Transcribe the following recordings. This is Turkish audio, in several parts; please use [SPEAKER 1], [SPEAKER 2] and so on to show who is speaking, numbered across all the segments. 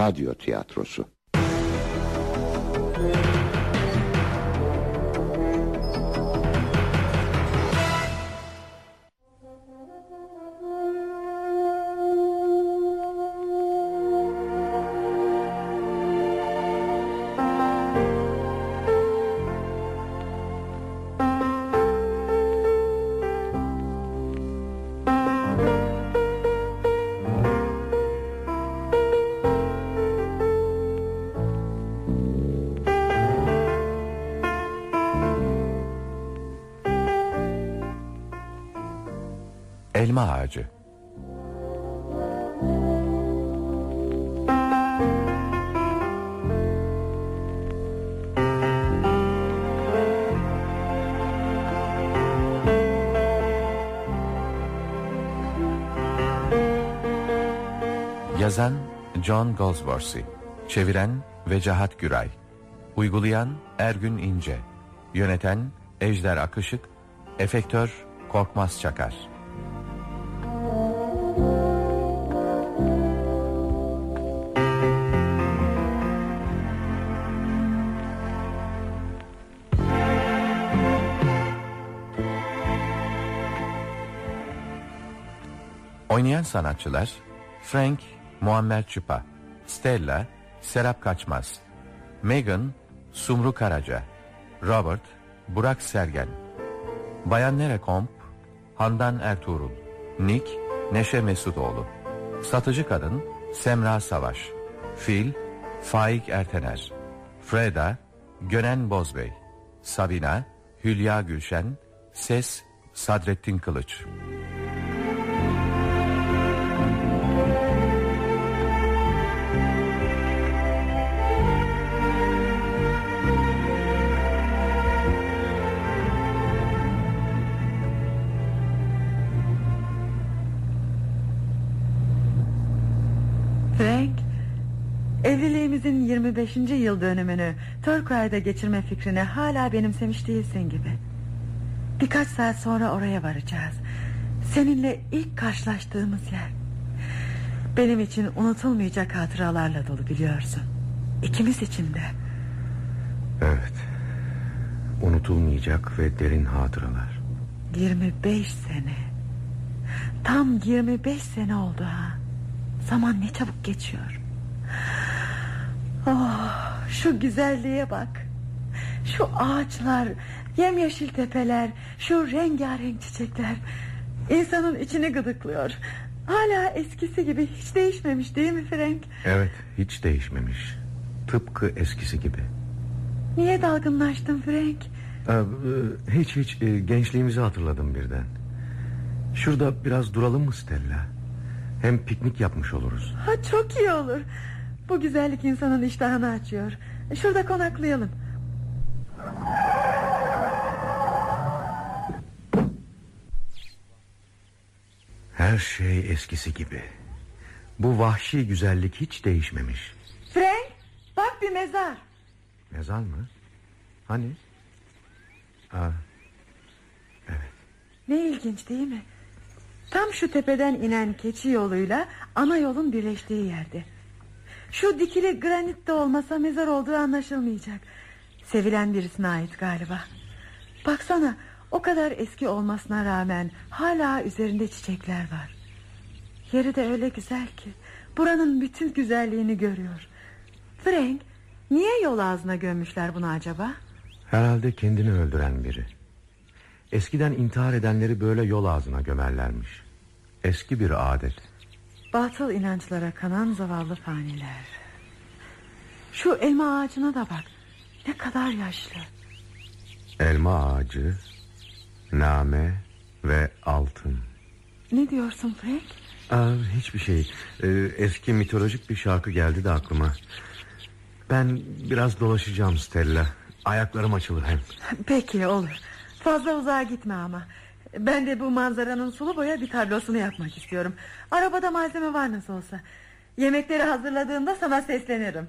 [SPEAKER 1] radyo tiyatrosu.
[SPEAKER 2] Elma ağacı. Yazan John Goldsworthy Çeviren Vecahat Güray Uygulayan Ergün İnce Yöneten Ejder Akışık Efektör Korkmaz Çakar Oynayan sanatçılar? Frank Muammer Çıpa Stella Serap Kaçmaz Megan Sumru Karaca Robert Burak Sergen Bayan Nerekomp Handan Ertuğrul Nick Neşe Mesutoğlu Satıcı Kadın Semra Savaş Fil Faik Ertener Freda Gönen Bozbey Sabina Hülya Gülşen Ses Sadrettin Kılıç
[SPEAKER 3] 25. yıl dönümünü Turquoise'da geçirme fikrini hala benimsemiş değilsin gibi. Birkaç saat sonra oraya varacağız. Seninle ilk karşılaştığımız yer. Benim için unutulmayacak hatıralarla dolu biliyorsun. İkimiz için de.
[SPEAKER 4] Evet. Unutulmayacak ve derin hatıralar.
[SPEAKER 3] 25 sene. Tam 25 sene oldu ha. Zaman ne çabuk geçiyor. Oh, şu güzelliğe bak. Şu ağaçlar, yemyeşil tepeler, şu rengarenk çiçekler. İnsanın içini gıdıklıyor. Hala eskisi gibi hiç değişmemiş değil mi Frank?
[SPEAKER 4] Evet, hiç değişmemiş. Tıpkı eskisi gibi.
[SPEAKER 3] Niye dalgınlaştın Frank?
[SPEAKER 4] Ee, e, hiç hiç e, gençliğimizi hatırladım birden. Şurada biraz duralım mı Stella? Hem piknik yapmış oluruz.
[SPEAKER 3] Ha, çok iyi olur. Bu güzellik insanın iştahını açıyor. Şurada konaklayalım.
[SPEAKER 4] Her şey eskisi gibi. Bu vahşi güzellik hiç değişmemiş.
[SPEAKER 3] Frank bak bir mezar.
[SPEAKER 4] Mezar mı? Hani? Aa, evet.
[SPEAKER 3] Ne ilginç değil mi? Tam şu tepeden inen keçi yoluyla ana yolun birleştiği yerde. Şu dikili granit de olmasa mezar olduğu anlaşılmayacak. Sevilen birisine ait galiba. Baksana o kadar eski olmasına rağmen hala üzerinde çiçekler var. Yeri de öyle güzel ki buranın bütün güzelliğini görüyor. Frank niye yol ağzına gömmüşler bunu acaba?
[SPEAKER 4] Herhalde kendini öldüren biri. Eskiden intihar edenleri böyle yol ağzına gömerlermiş. Eski bir adet.
[SPEAKER 3] Batıl inançlara kanan zavallı faniler. Şu elma ağacına da bak. Ne kadar yaşlı.
[SPEAKER 4] Elma ağacı, name ve altın.
[SPEAKER 3] Ne diyorsun Frank?
[SPEAKER 4] Aa, hiçbir şey. Ee, eski mitolojik bir şarkı geldi de aklıma. Ben biraz dolaşacağım Stella. Ayaklarım açılır hem.
[SPEAKER 3] Peki olur. Fazla uzağa gitme ama. Ben de bu manzaranın sulu boya bir tablosunu yapmak istiyorum. Arabada malzeme var nasıl olsa. Yemekleri hazırladığımda sana seslenirim.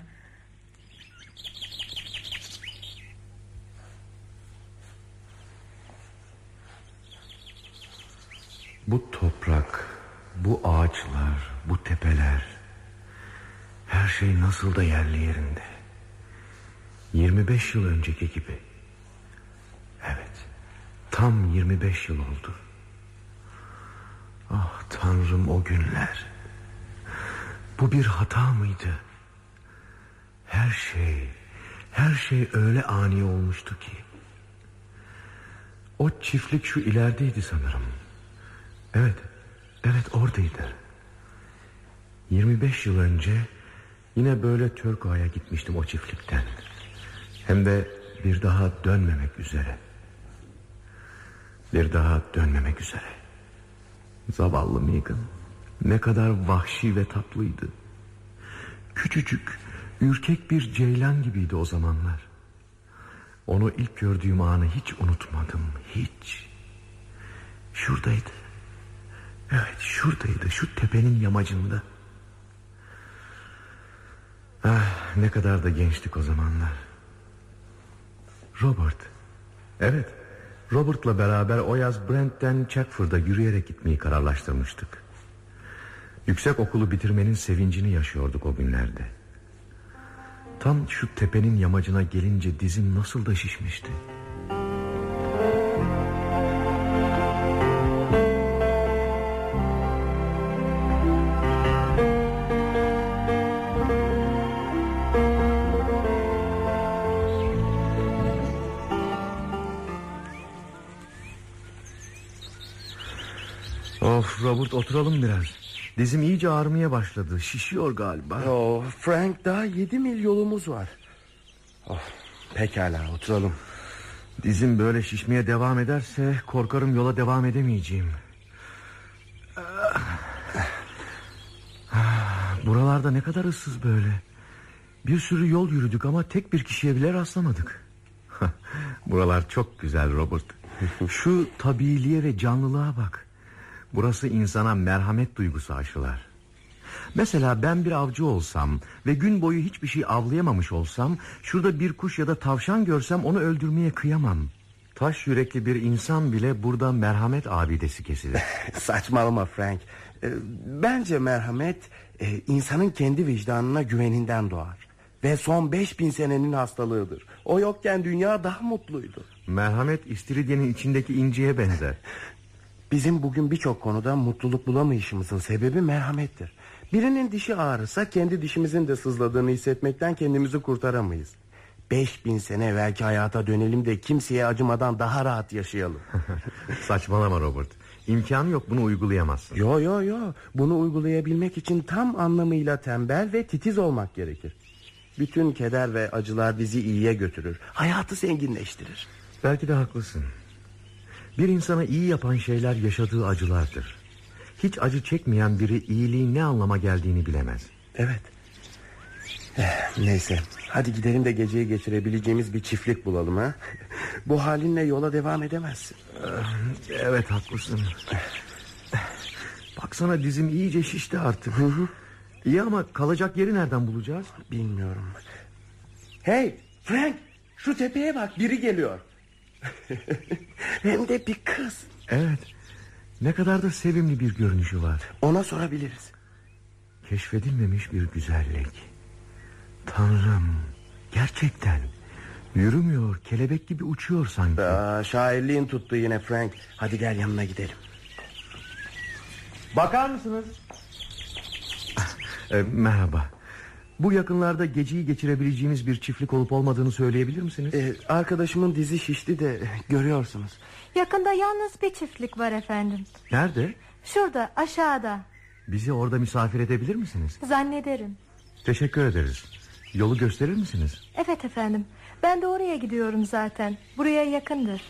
[SPEAKER 4] Bu toprak, bu ağaçlar, bu tepeler. Her şey nasıl da yerli yerinde. 25 yıl önceki gibi. Evet. Tam 25 yıl oldu. Ah tanrım o günler. Bu bir hata mıydı? Her şey, her şey öyle ani olmuştu ki. O çiftlik şu ilerideydi sanırım. Evet, evet oradaydı. 25 yıl önce yine böyle Türko'ya gitmiştim o çiftlikten. Hem de bir daha dönmemek üzere. Bir daha dönmemek üzere. Zavallı Megan. Ne kadar vahşi ve tatlıydı. Küçücük, ürkek bir ceylan gibiydi o zamanlar. Onu ilk gördüğüm anı hiç unutmadım, hiç. Şuradaydı. Evet, şuradaydı, şu tepenin yamacında. Ah, ne kadar da gençtik o zamanlar. Robert. Evet, Robert'la beraber o yaz Brent'ten Chatford'a yürüyerek gitmeyi kararlaştırmıştık. Yüksek okulu bitirmenin sevincini yaşıyorduk o günlerde. Tam şu tepenin yamacına gelince dizim nasıl da şişmişti. Of Robert oturalım biraz. Dizim iyice ağrımaya başladı. Şişiyor galiba.
[SPEAKER 1] Oh, Frank daha yedi mil yolumuz var. Oh, pekala oturalım.
[SPEAKER 4] Dizim böyle şişmeye devam ederse korkarım yola devam edemeyeceğim. Ah, Buralarda ne kadar ıssız böyle. Bir sürü yol yürüdük ama tek bir kişiye bile rastlamadık. Buralar çok güzel Robert. Şu tabiiliğe ve canlılığa bak. Burası insana merhamet duygusu aşılar. Mesela ben bir avcı olsam ve gün boyu hiçbir şey avlayamamış olsam... ...şurada bir kuş ya da tavşan görsem onu öldürmeye kıyamam. Taş yürekli bir insan bile burada merhamet abidesi kesilir.
[SPEAKER 1] Saçmalama Frank. Ee, Bence merhamet e, insanın kendi vicdanına güveninden doğar. Ve son beş bin senenin hastalığıdır. O yokken dünya daha mutluydu.
[SPEAKER 4] merhamet istiridyenin içindeki inciye benzer.
[SPEAKER 1] Bizim bugün birçok konuda mutluluk bulamayışımızın sebebi merhamettir. Birinin dişi ağrısa kendi dişimizin de sızladığını hissetmekten kendimizi kurtaramayız. Beş bin sene evvelki hayata dönelim de kimseye acımadan daha rahat yaşayalım.
[SPEAKER 4] Saçmalama Robert. İmkanı yok bunu uygulayamazsın.
[SPEAKER 1] Yo yo yo bunu uygulayabilmek için tam anlamıyla tembel ve titiz olmak gerekir. Bütün keder ve acılar bizi iyiye götürür. Hayatı zenginleştirir.
[SPEAKER 4] Belki de haklısın. Bir insana iyi yapan şeyler yaşadığı acılardır. Hiç acı çekmeyen biri iyiliğin ne anlama geldiğini bilemez.
[SPEAKER 1] Evet. Eh, Neyse hadi gidelim de geceyi geçirebileceğimiz bir çiftlik bulalım ha. Bu halinle yola devam edemezsin.
[SPEAKER 4] Evet haklısın. Baksana dizim iyice şişti artık. İyi ama kalacak yeri nereden bulacağız?
[SPEAKER 1] Bilmiyorum. Hey Frank şu tepeye bak biri geliyor. Hem de bir kız.
[SPEAKER 4] Evet. Ne kadar da sevimli bir görünüşü var.
[SPEAKER 1] Ona sorabiliriz.
[SPEAKER 4] Keşfedilmemiş bir güzellik. Tanrım. Gerçekten. Yürümüyor. Kelebek gibi uçuyor sanki.
[SPEAKER 1] Aa, şairliğin tuttu yine Frank. Hadi gel yanına gidelim.
[SPEAKER 4] Bakar mısınız? E, merhaba. Bu yakınlarda geceyi geçirebileceğimiz bir çiftlik olup olmadığını söyleyebilir misiniz?
[SPEAKER 1] Ee, arkadaşımın dizi şişti de görüyorsunuz.
[SPEAKER 5] Yakında yalnız bir çiftlik var efendim.
[SPEAKER 4] Nerede?
[SPEAKER 5] Şurada aşağıda
[SPEAKER 4] Bizi orada misafir edebilir misiniz?
[SPEAKER 5] zannederim.
[SPEAKER 4] Teşekkür ederiz. Yolu gösterir misiniz?
[SPEAKER 5] Evet efendim. Ben de oraya gidiyorum zaten. Buraya yakındır.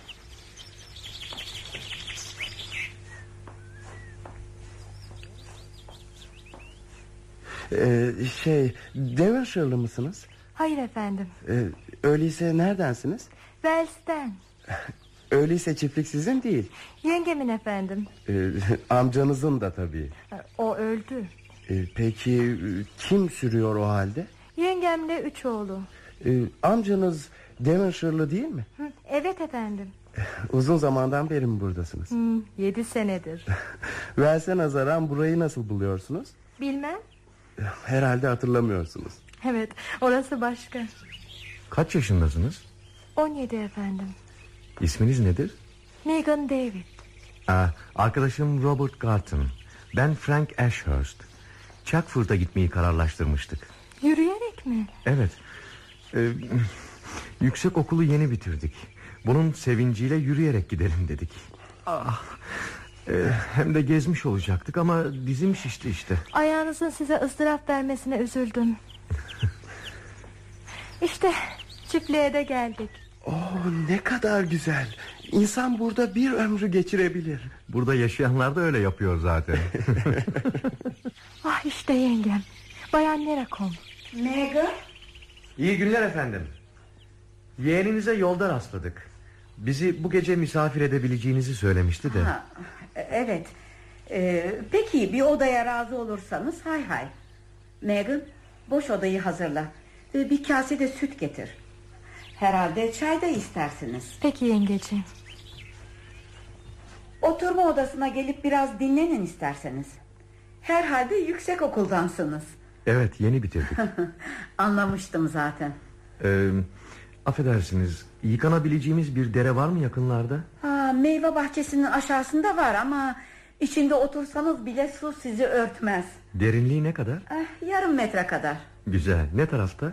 [SPEAKER 1] Ee, şey Devonshire'lı mısınız?
[SPEAKER 5] Hayır efendim.
[SPEAKER 1] Ee, öyleyse neredensiniz?
[SPEAKER 5] Wells'ten.
[SPEAKER 1] Öyleyse çiftlik sizin değil.
[SPEAKER 5] Yengemin efendim.
[SPEAKER 1] Ee, amcanızın da tabii.
[SPEAKER 5] O öldü.
[SPEAKER 1] Ee, peki kim sürüyor o halde?
[SPEAKER 5] Yengemle üç oğlu.
[SPEAKER 1] Ee, amcanız Devonshire'lı değil mi?
[SPEAKER 5] Hı, evet efendim.
[SPEAKER 1] Uzun zamandan beri mi buradasınız?
[SPEAKER 5] Hı, yedi senedir.
[SPEAKER 1] Verse nazaran burayı nasıl buluyorsunuz?
[SPEAKER 5] Bilmem.
[SPEAKER 1] Herhalde hatırlamıyorsunuz.
[SPEAKER 5] Evet orası başka.
[SPEAKER 4] Kaç yaşındasınız?
[SPEAKER 5] 17 efendim.
[SPEAKER 4] İsminiz nedir?
[SPEAKER 5] Megan David.
[SPEAKER 4] Aa, arkadaşım Robert Garton. Ben Frank Ashurst. Chuckford'a gitmeyi kararlaştırmıştık.
[SPEAKER 5] Yürüyerek mi?
[SPEAKER 4] Evet. Ee, yüksek okulu yeni bitirdik. Bunun sevinciyle yürüyerek gidelim dedik. Ah, Ee, hem de gezmiş olacaktık ama dizim şişti işte.
[SPEAKER 5] Ayağınızın size ızdırap vermesine üzüldüm. işte çiftliğe de geldik.
[SPEAKER 1] Oh, ne kadar güzel. İnsan burada bir ömrü geçirebilir.
[SPEAKER 4] Burada yaşayanlar da öyle yapıyor zaten.
[SPEAKER 5] Ah işte yengem. Bayan Nerakom.
[SPEAKER 3] Megan
[SPEAKER 4] İyi günler efendim. Yeğeninize yolda rastladık. Bizi bu gece misafir edebileceğinizi söylemişti de.
[SPEAKER 6] Ha, evet. Ee, peki bir odaya razı olursanız hay hay. Megan boş odayı hazırla. Ve bir kase de süt getir. Herhalde çay da istersiniz.
[SPEAKER 5] Peki yengeciğim.
[SPEAKER 6] Oturma odasına gelip biraz dinlenin isterseniz. Herhalde yüksek okuldansınız.
[SPEAKER 4] Evet yeni bitirdik.
[SPEAKER 6] Anlamıştım zaten.
[SPEAKER 4] Ee, affedersiniz yıkanabileceğimiz bir dere var mı yakınlarda?
[SPEAKER 6] Ha, meyve bahçesinin aşağısında var ama... ...içinde otursanız bile su sizi örtmez.
[SPEAKER 4] Derinliği ne kadar?
[SPEAKER 6] Eh, yarım metre kadar.
[SPEAKER 4] Güzel ne tarafta?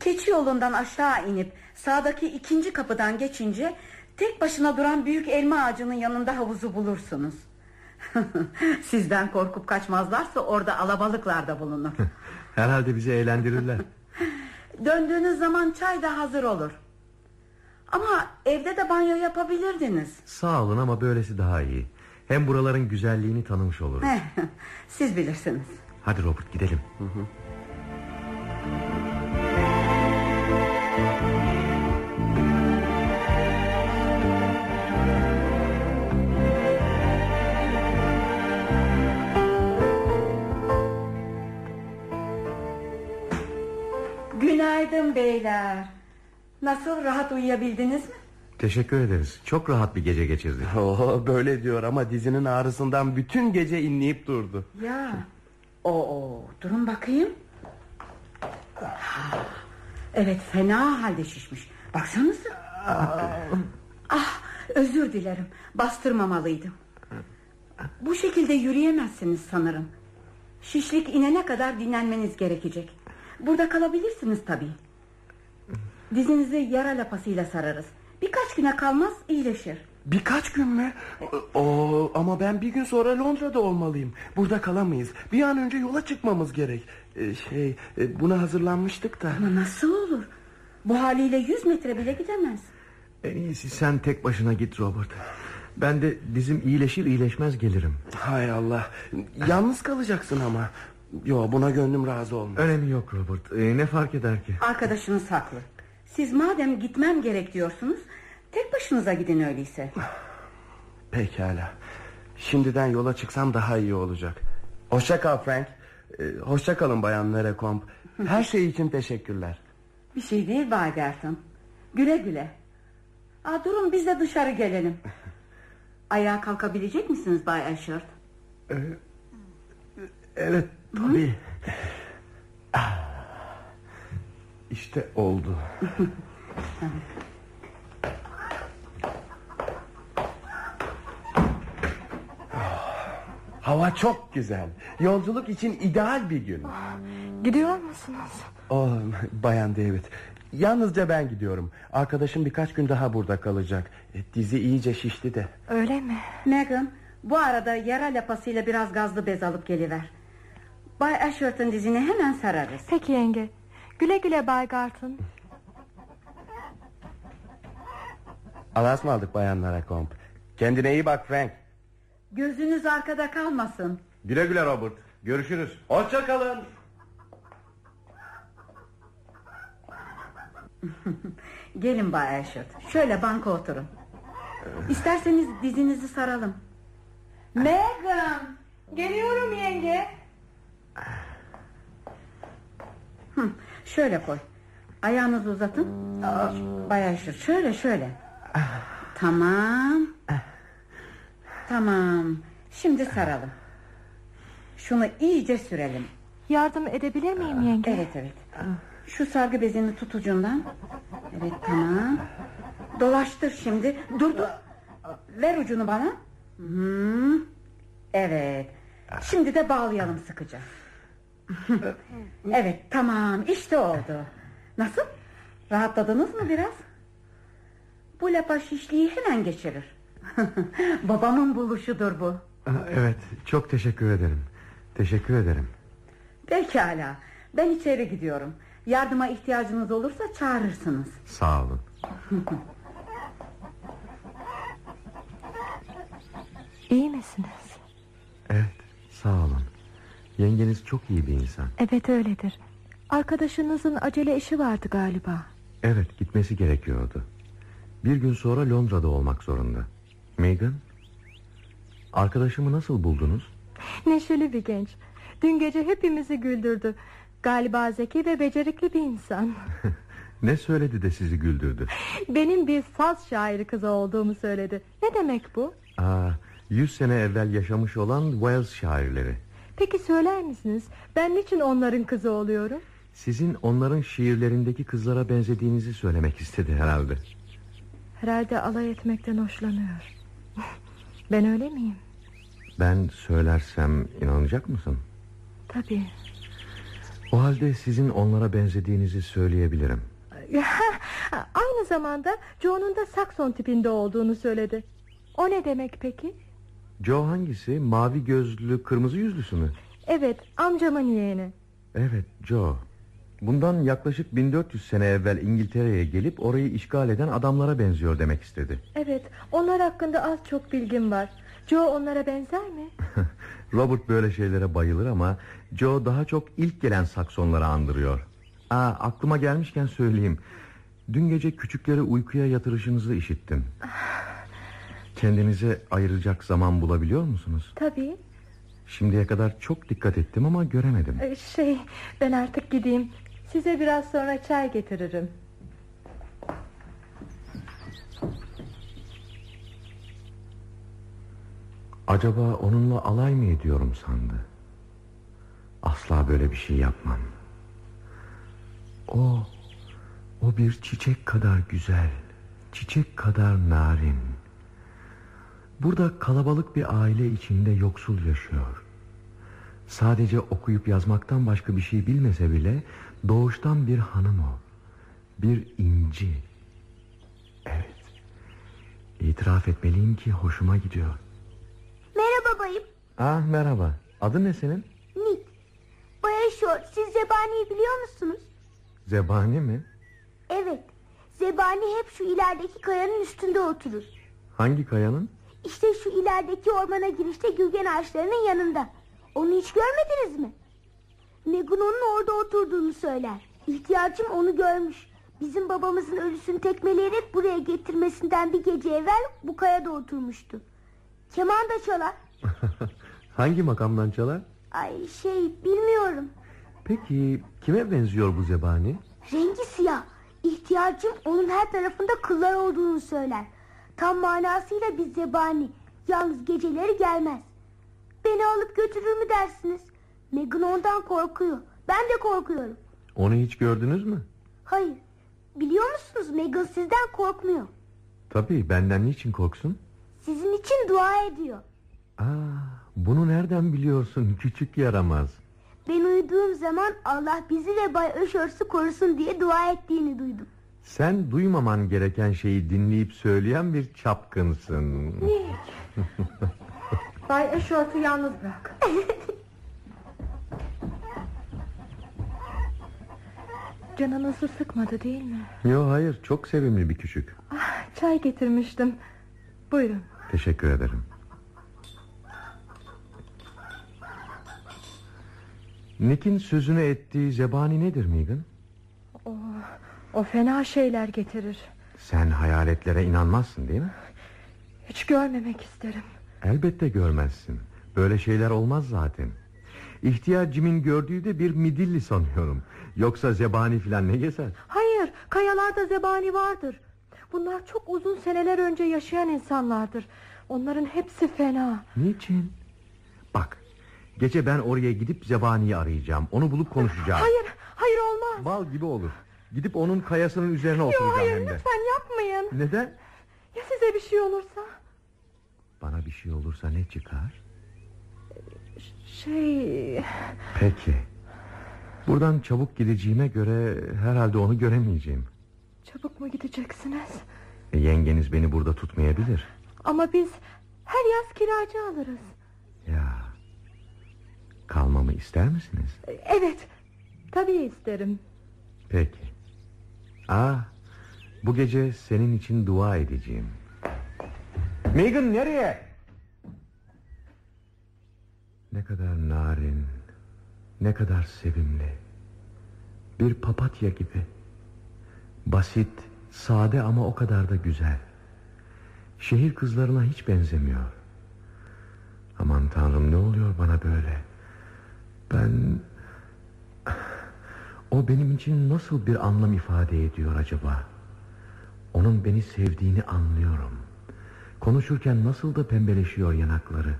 [SPEAKER 6] Keçi yolundan aşağı inip sağdaki ikinci kapıdan geçince tek başına duran büyük elma ağacının yanında havuzu bulursunuz. Sizden korkup kaçmazlarsa orada alabalıklar da bulunur.
[SPEAKER 4] Herhalde bizi eğlendirirler.
[SPEAKER 6] Döndüğünüz zaman çay da hazır olur. Ama evde de banyo yapabilirdiniz.
[SPEAKER 4] Sağ olun ama böylesi daha iyi. Hem buraların güzelliğini tanımış oluruz.
[SPEAKER 6] Siz bilirsiniz.
[SPEAKER 4] Hadi Robert gidelim.
[SPEAKER 6] Günaydın beyler. Nasıl rahat uyuyabildiniz mi?
[SPEAKER 4] Teşekkür ederiz. Çok rahat bir gece geçirdik.
[SPEAKER 1] Oh, böyle diyor ama dizinin ağrısından bütün gece inleyip durdu.
[SPEAKER 6] Ya. Oo, durun bakayım. Evet, fena halde şişmiş. Baksanıza. ah, özür dilerim. Bastırmamalıydım. Bu şekilde yürüyemezsiniz sanırım. Şişlik inene kadar dinlenmeniz gerekecek. Burada kalabilirsiniz tabii. Dizinizi yara lapasıyla sararız. Birkaç güne kalmaz iyileşir.
[SPEAKER 1] Birkaç gün mü? Oo, ama ben bir gün sonra Londra'da olmalıyım. Burada kalamayız. Bir an önce yola çıkmamız gerek. Ee, şey, e, buna hazırlanmıştık da.
[SPEAKER 6] Ama nasıl olur? Bu haliyle yüz metre bile gidemez.
[SPEAKER 4] En iyisi sen tek başına git Robert. Ben de dizim iyileşir iyileşmez gelirim.
[SPEAKER 1] Hay Allah. Yalnız kalacaksın ama. Yo, buna gönlüm razı olmaz.
[SPEAKER 4] Önemi yok Robert. Ee, ne fark eder ki?
[SPEAKER 6] Arkadaşınız haklı. Siz madem gitmem gerek diyorsunuz... ...tek başınıza gidin öyleyse.
[SPEAKER 1] Pekala. Şimdiden yola çıksam daha iyi olacak. Hoşça kal Frank. Ee, hoşça kalın Bayan Nerekomp. Her şey için teşekkürler.
[SPEAKER 6] Bir şey değil Bay Gerton. Güle güle. Aa, durun biz de dışarı gelelim. Ayağa kalkabilecek misiniz Bay Ashford?
[SPEAKER 1] Evet tabii. Ah. İşte oldu. Hava çok güzel. Yolculuk için ideal bir gün.
[SPEAKER 5] Gidiyor musunuz?
[SPEAKER 1] Oh, Bayan David. Yalnızca ben gidiyorum. Arkadaşım birkaç gün daha burada kalacak. E, Dizi iyice şişti de.
[SPEAKER 5] Öyle mi?
[SPEAKER 6] Megan bu arada yara lapasıyla biraz gazlı bez alıp geliver. Bay Ashford'un dizini hemen sararız.
[SPEAKER 5] Peki yenge. Güle güle Bay Garton.
[SPEAKER 1] Allah'a ısmarladık bayanlara komp. Kendine iyi bak Frank.
[SPEAKER 6] Gözünüz arkada kalmasın.
[SPEAKER 1] Güle güle Robert. Görüşürüz. Hoşça kalın.
[SPEAKER 6] Gelin Bay Ashford. Şöyle banka oturun. İsterseniz dizinizi saralım. Megan!
[SPEAKER 5] Geliyorum yenge.
[SPEAKER 6] Hı, şöyle koy. Ayağınızı uzatın. Aa, Bay Ashford şöyle şöyle. Tamam. Tamam. Şimdi saralım. Şunu iyice sürelim.
[SPEAKER 5] Yardım edebilir miyim yenge?
[SPEAKER 6] Evet evet. Şu sargı bezini tut ucundan. Evet tamam. Dolaştır şimdi. Dur dur. Ver ucunu bana. Hı. Evet. Şimdi de bağlayalım sıkıca. Evet tamam işte oldu. Nasıl? Rahatladınız mı biraz? Bu lapa şişliği hemen geçirir. Babamın buluşudur bu.
[SPEAKER 4] Evet çok teşekkür ederim. Teşekkür ederim.
[SPEAKER 6] Pekala. Ben içeri gidiyorum. Yardıma ihtiyacınız olursa çağırırsınız.
[SPEAKER 4] Sağ olun.
[SPEAKER 5] İyi misiniz?
[SPEAKER 4] Evet sağ olun. Yengeniz çok iyi bir insan.
[SPEAKER 5] Evet öyledir. Arkadaşınızın acele işi vardı galiba.
[SPEAKER 4] Evet gitmesi gerekiyordu. Bir gün sonra Londra'da olmak zorunda. Megan, arkadaşımı nasıl buldunuz?
[SPEAKER 5] Neşeli bir genç. Dün gece hepimizi güldürdü. Galiba zeki ve becerikli bir insan.
[SPEAKER 4] Ne söyledi de sizi güldürdü?
[SPEAKER 5] Benim bir saz şairi kızı olduğumu söyledi. Ne demek bu?
[SPEAKER 4] Aa, yüz sene evvel yaşamış olan Wales şairleri.
[SPEAKER 5] Peki söyler misiniz? Ben niçin onların kızı oluyorum?
[SPEAKER 4] Sizin onların şiirlerindeki kızlara benzediğinizi söylemek istedi herhalde.
[SPEAKER 5] Herhalde alay etmekten hoşlanıyor. ben öyle miyim?
[SPEAKER 4] Ben söylersem inanacak mısın?
[SPEAKER 5] Tabii.
[SPEAKER 4] O halde sizin onlara benzediğinizi söyleyebilirim.
[SPEAKER 5] Aynı zamanda Joe'nun da Saxon tipinde olduğunu söyledi. O ne demek peki?
[SPEAKER 4] Joe hangisi? Mavi gözlü, kırmızı yüzlüsü mü?
[SPEAKER 5] Evet, amcamın yeğeni.
[SPEAKER 4] Evet, Joe. Bundan yaklaşık 1400 sene evvel İngiltere'ye gelip orayı işgal eden adamlara benziyor demek istedi.
[SPEAKER 5] Evet, onlar hakkında az çok bilgim var. Joe onlara benzer mi?
[SPEAKER 4] Robert böyle şeylere bayılır ama Joe daha çok ilk gelen Saksonları andırıyor. Aa, aklıma gelmişken söyleyeyim. Dün gece küçükleri uykuya yatırışınızı işittim. Kendinize ayıracak zaman bulabiliyor musunuz?
[SPEAKER 5] Tabii.
[SPEAKER 4] Şimdiye kadar çok dikkat ettim ama göremedim.
[SPEAKER 5] Ee, Şey, ben artık gideyim. Size biraz sonra çay getiririm.
[SPEAKER 4] Acaba onunla alay mı ediyorum sandı? Asla böyle bir şey yapmam. O, o bir çiçek kadar güzel, çiçek kadar narin. Burada kalabalık bir aile içinde yoksul yaşıyor. Sadece okuyup yazmaktan başka bir şey bilmese bile doğuştan bir hanım o. Bir inci. Evet. İtiraf etmeliyim ki hoşuma gidiyor.
[SPEAKER 7] Merhaba bayım.
[SPEAKER 4] Ah merhaba. Adın ne senin?
[SPEAKER 7] Nick. Bay Short siz Zebani'yi biliyor musunuz?
[SPEAKER 4] Zebani mi?
[SPEAKER 7] Evet. Zebani hep şu ilerideki kayanın üstünde oturur.
[SPEAKER 4] Hangi kayanın?
[SPEAKER 7] İşte şu ilerideki ormana girişte gülgen ağaçlarının yanında. Onu hiç görmediniz mi? Megun onun orada oturduğunu söyler. İhtiyacım onu görmüş. Bizim babamızın ölüsünü tekmeleyerek buraya getirmesinden bir gece evvel bu kayada oturmuştu. Keman da çalar.
[SPEAKER 4] Hangi makamdan çalar?
[SPEAKER 7] Ay şey bilmiyorum.
[SPEAKER 4] Peki kime benziyor bu zebani?
[SPEAKER 7] Rengi siyah. İhtiyacım onun her tarafında kıllar olduğunu söyler. Tam manasıyla bir zebani. Yalnız geceleri gelmez. Beni alıp götürür mü dersiniz? Megan ondan korkuyor. Ben de korkuyorum.
[SPEAKER 4] Onu hiç gördünüz mü?
[SPEAKER 7] Hayır. Biliyor musunuz Megan sizden korkmuyor.
[SPEAKER 4] Tabii benden niçin korksun?
[SPEAKER 7] Sizin için dua ediyor.
[SPEAKER 4] Aa, bunu nereden biliyorsun küçük yaramaz?
[SPEAKER 7] Ben uyuduğum zaman Allah bizi ve Bay Öşörs'ü korusun diye dua ettiğini duydum.
[SPEAKER 4] Sen duymaman gereken şeyi dinleyip söyleyen bir çapkınsın.
[SPEAKER 5] Bay Eşort'u yalnız bırak. Canınızı sıkmadı değil mi?
[SPEAKER 4] Yo hayır çok sevimli bir küçük.
[SPEAKER 5] Ah, çay getirmiştim. Buyurun.
[SPEAKER 4] Teşekkür ederim. Nick'in sözünü ettiği zebani nedir Megan?
[SPEAKER 5] O, o fena şeyler getirir.
[SPEAKER 4] Sen hayaletlere inanmazsın değil mi?
[SPEAKER 5] Hiç görmemek isterim.
[SPEAKER 4] Elbette görmezsin. Böyle şeyler olmaz zaten. İhtiyar Jim'in gördüğü de bir midilli sanıyorum. Yoksa zebani filan ne gezer?
[SPEAKER 5] Hayır, kayalarda zebani vardır. Bunlar çok uzun seneler önce yaşayan insanlardır. Onların hepsi fena.
[SPEAKER 4] Niçin? Bak Gece ben oraya gidip zebaniyi arayacağım. Onu bulup konuşacağım.
[SPEAKER 5] Hayır, hayır olmaz.
[SPEAKER 4] Bal gibi olur. Gidip onun kayasının üzerine oturacağım
[SPEAKER 5] hayır
[SPEAKER 4] hem de.
[SPEAKER 5] lütfen yapmayın.
[SPEAKER 4] Neden?
[SPEAKER 5] Ya size bir şey olursa?
[SPEAKER 4] Bana bir şey olursa ne çıkar?
[SPEAKER 5] Şey...
[SPEAKER 4] Peki. Buradan çabuk gideceğime göre herhalde onu göremeyeceğim.
[SPEAKER 5] Çabuk mu gideceksiniz?
[SPEAKER 4] E, yengeniz beni burada tutmayabilir.
[SPEAKER 5] Ama biz her yaz kiracı alırız.
[SPEAKER 4] Ya. Kalmamı ister misiniz?
[SPEAKER 5] Evet, tabii isterim.
[SPEAKER 4] Peki. Aa, bu gece senin için dua edeceğim. Megan nereye? Ne kadar narin, ne kadar sevimli. Bir papatya gibi. Basit, sade ama o kadar da güzel. Şehir kızlarına hiç benzemiyor. Aman tanrım ne oluyor bana böyle? Ben... O benim için nasıl bir anlam ifade ediyor acaba? Onun beni sevdiğini anlıyorum. Konuşurken nasıl da pembeleşiyor yanakları.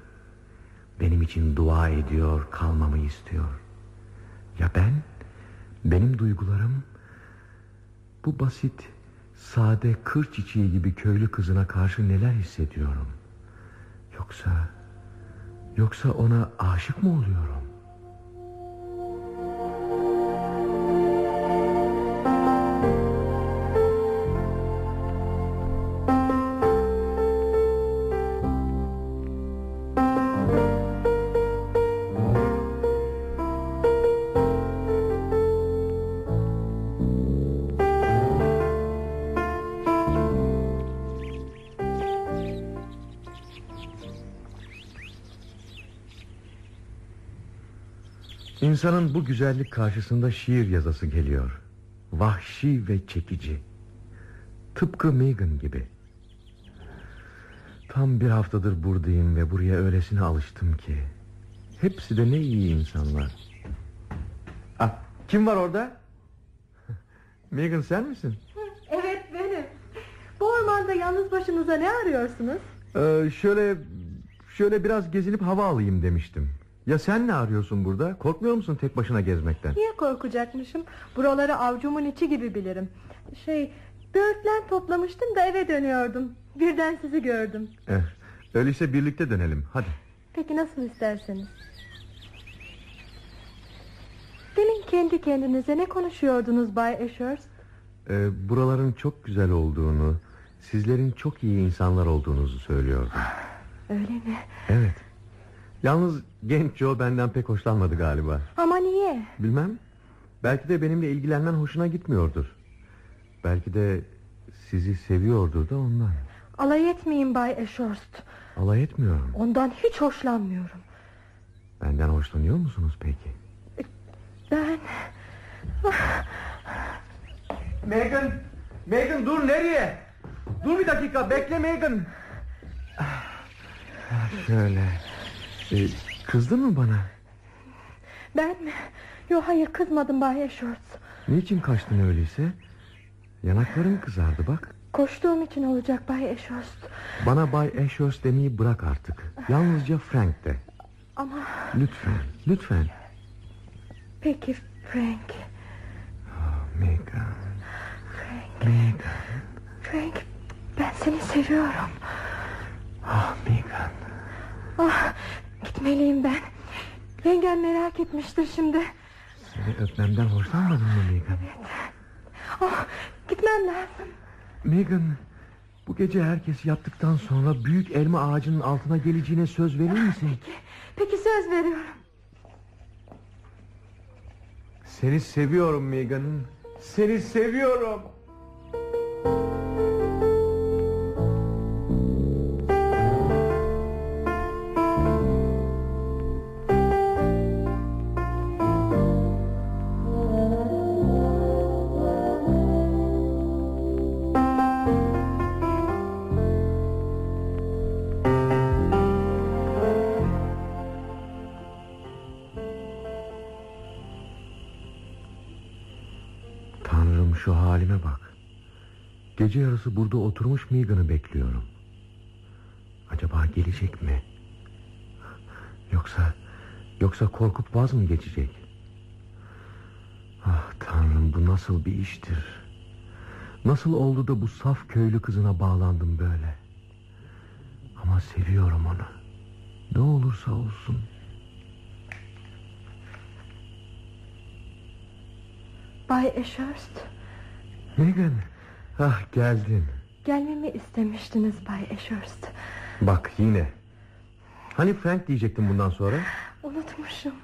[SPEAKER 4] Benim için dua ediyor, kalmamı istiyor. Ya ben? Benim duygularım bu basit, sade kır çiçeği gibi köylü kızına karşı neler hissediyorum? Yoksa yoksa ona aşık mı oluyorum? İnsanın bu güzellik karşısında şiir yazası geliyor. Vahşi ve çekici. Tıpkı Megan gibi. Tam bir haftadır buradayım ve buraya öylesine alıştım ki. Hepsi de ne iyi insanlar. Ah, kim var orada? Megan sen misin?
[SPEAKER 5] Evet benim. Bu ormanda yalnız başınıza ne arıyorsunuz?
[SPEAKER 4] Ee, şöyle şöyle biraz gezinip hava alayım demiştim. Ya sen ne arıyorsun burada? Korkmuyor musun tek başına gezmekten?
[SPEAKER 5] Niye korkacakmışım? Buraları avcumun içi gibi bilirim. Şey, böğürtlen toplamıştım da eve dönüyordum. Birden sizi gördüm.
[SPEAKER 4] Eh, öyleyse birlikte dönelim. Hadi.
[SPEAKER 5] Peki nasıl isterseniz. Demin kendi kendinize ne konuşuyordunuz Bay Ashurst?
[SPEAKER 4] Ee, buraların çok güzel olduğunu, sizlerin çok iyi insanlar olduğunuzu söylüyordum.
[SPEAKER 5] Öyle mi?
[SPEAKER 4] Evet. Yalnız genç Joe benden pek hoşlanmadı galiba.
[SPEAKER 5] Ama niye?
[SPEAKER 4] Bilmem. Belki de benimle ilgilenmen hoşuna gitmiyordur. Belki de sizi seviyordur da ondan.
[SPEAKER 5] Alay etmeyin Bay Ashurst.
[SPEAKER 4] Alay etmiyorum.
[SPEAKER 5] Ondan hiç hoşlanmıyorum.
[SPEAKER 4] Benden hoşlanıyor musunuz peki?
[SPEAKER 5] Ben...
[SPEAKER 4] Megan, Megan dur nereye? Dur bir dakika bekle Megan. Ah, Şöyle. Ee, kızdın mı bana?
[SPEAKER 5] Ben mi? Yok hayır kızmadım Bay Ashurst.
[SPEAKER 4] Niçin kaçtın öyleyse? Yanakların kızardı bak.
[SPEAKER 5] Koştuğum için olacak Bay Ashurst.
[SPEAKER 4] Bana Bay Ashurst demeyi bırak artık. Yalnızca Frank de.
[SPEAKER 5] Ama
[SPEAKER 4] Lütfen, lütfen.
[SPEAKER 5] peki Frank.
[SPEAKER 4] Megan,
[SPEAKER 5] Frank.
[SPEAKER 4] Megan,
[SPEAKER 5] Frank ben seni seviyorum.
[SPEAKER 4] ah Megan.
[SPEAKER 5] Ah, gitmeliyim ben. Yengem merak etmiştir şimdi.
[SPEAKER 4] Seni öpmemden hoşlanmadın mı Megan?
[SPEAKER 5] Ah, gitmem lazım.
[SPEAKER 4] Megan, bu gece herkes yattıktan sonra büyük elma ağacının altına geleceğine söz verir misin?
[SPEAKER 5] Peki söz veriyorum.
[SPEAKER 4] Seni seviyorum Megan. Seni seviyorum. Gece yarısı burada oturmuş Megan'ı bekliyorum. Acaba gelecek mi? Yoksa Yoksa korkup vaz mı geçecek? Ah tanrım bu nasıl bir iştir? Nasıl oldu da bu saf köylü kızına bağlandım böyle? Ama seviyorum onu. Ne olursa olsun.
[SPEAKER 5] Bay Ashurst
[SPEAKER 4] Megan, ah geldin.
[SPEAKER 5] gelmemi istemiştiniz Bay Ashurst.
[SPEAKER 4] Bak yine. Hani Frank diyecektim bundan sonra?
[SPEAKER 5] Unutmuşum.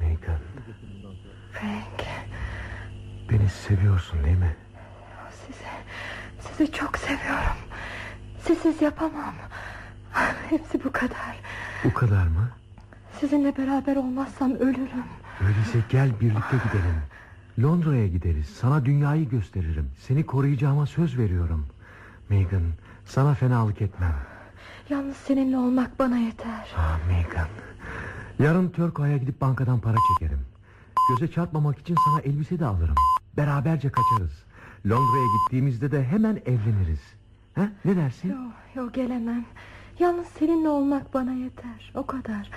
[SPEAKER 4] Megan,
[SPEAKER 5] Frank
[SPEAKER 4] beni seviyorsun değil mi?
[SPEAKER 5] sizi, sizi çok seviyorum. Sizsiz yapamam. Hepsi bu kadar.
[SPEAKER 4] Bu kadar mı?
[SPEAKER 5] Sizinle beraber olmazsam ölürüm.
[SPEAKER 4] Öyleyse gel birlikte gidelim. Londra'ya gideriz. Sana dünyayı gösteririm. Seni koruyacağıma söz veriyorum. Megan, sana fenalık etmem.
[SPEAKER 5] Yalnız seninle olmak bana yeter.
[SPEAKER 4] Ah Megan. Yarın Turko'ya gidip bankadan para çekerim. Göze çarpmamak için sana elbise de alırım. Beraberce kaçarız. Londra'ya gittiğimizde de hemen evleniriz. Ha? Ne dersin?
[SPEAKER 5] Yok yok gelemem. Yalnız seninle olmak bana yeter. O kadar.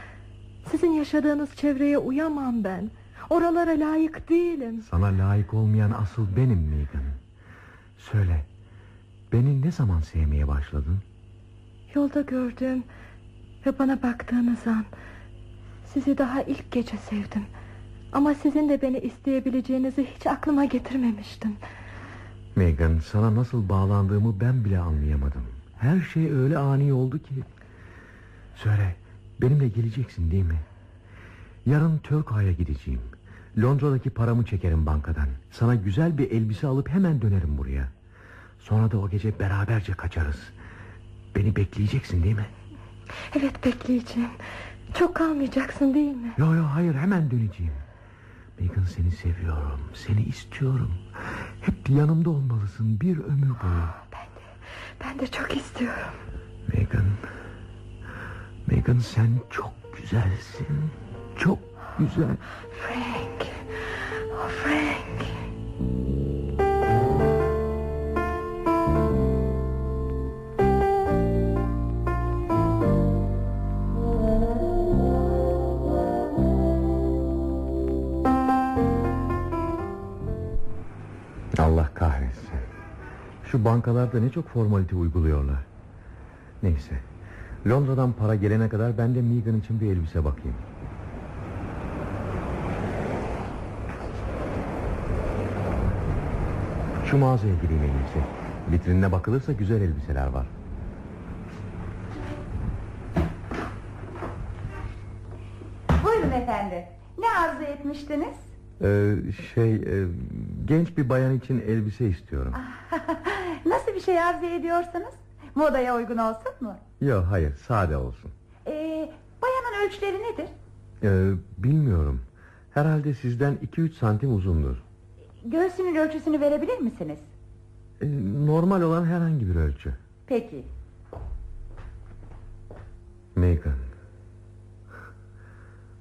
[SPEAKER 5] Sizin yaşadığınız çevreye uyamam ben. Oralara layık değilim.
[SPEAKER 4] Sana layık olmayan asıl benim Megan. Söyle. Beni ne zaman sevmeye başladın?
[SPEAKER 5] Yolda gördüğüm ve bana baktığınız an sizi daha ilk gece sevdim. Ama sizin de beni isteyebileceğinizi hiç aklıma getirmemiştim.
[SPEAKER 4] Megan sana nasıl bağlandığımı ben bile anlayamadım. Her şey öyle ani oldu ki. Söyle benimle geleceksin değil mi? Yarın Turkay'a gideceğim. Londra'daki paramı çekerim bankadan. Sana güzel bir elbise alıp hemen dönerim buraya. Sonra da o gece beraberce kaçarız. Beni bekleyeceksin değil mi?
[SPEAKER 5] Evet bekleyeceğim. Çok kalmayacaksın değil mi?
[SPEAKER 4] Yo yo hayır hemen döneceğim. Megan seni seviyorum. Seni istiyorum. Hep yanımda olmalısın bir ömür boyu.
[SPEAKER 5] Ben de çok istiyorum.
[SPEAKER 4] Megan. Megan sen çok güzelsin. Çok güzel.
[SPEAKER 5] Frank. Oh Frank.
[SPEAKER 4] Allah kahretsin. Şu bankalarda ne çok formalite uyguluyorlar. Neyse. Londra'dan para gelene kadar ben de Megan için bir elbise bakayım. Şu mağazaya gireyim en iyisi. Vitrinine bakılırsa güzel elbiseler var.
[SPEAKER 6] Buyurun efendi. Ne arzu etmiştiniz?
[SPEAKER 4] Ee, şey e, genç bir bayan için elbise istiyorum.
[SPEAKER 6] Nasıl bir şey arzu ediyorsanız? Modaya uygun olsun mu?
[SPEAKER 4] Yok hayır sade olsun.
[SPEAKER 6] Ee, bayanın ölçüleri nedir?
[SPEAKER 4] Ee, bilmiyorum. Herhalde sizden 2-3 santim uzundur.
[SPEAKER 6] Göğsünün ölçüsünü verebilir misiniz?
[SPEAKER 4] Ee, normal olan herhangi bir ölçü.
[SPEAKER 6] Peki.
[SPEAKER 4] Megan.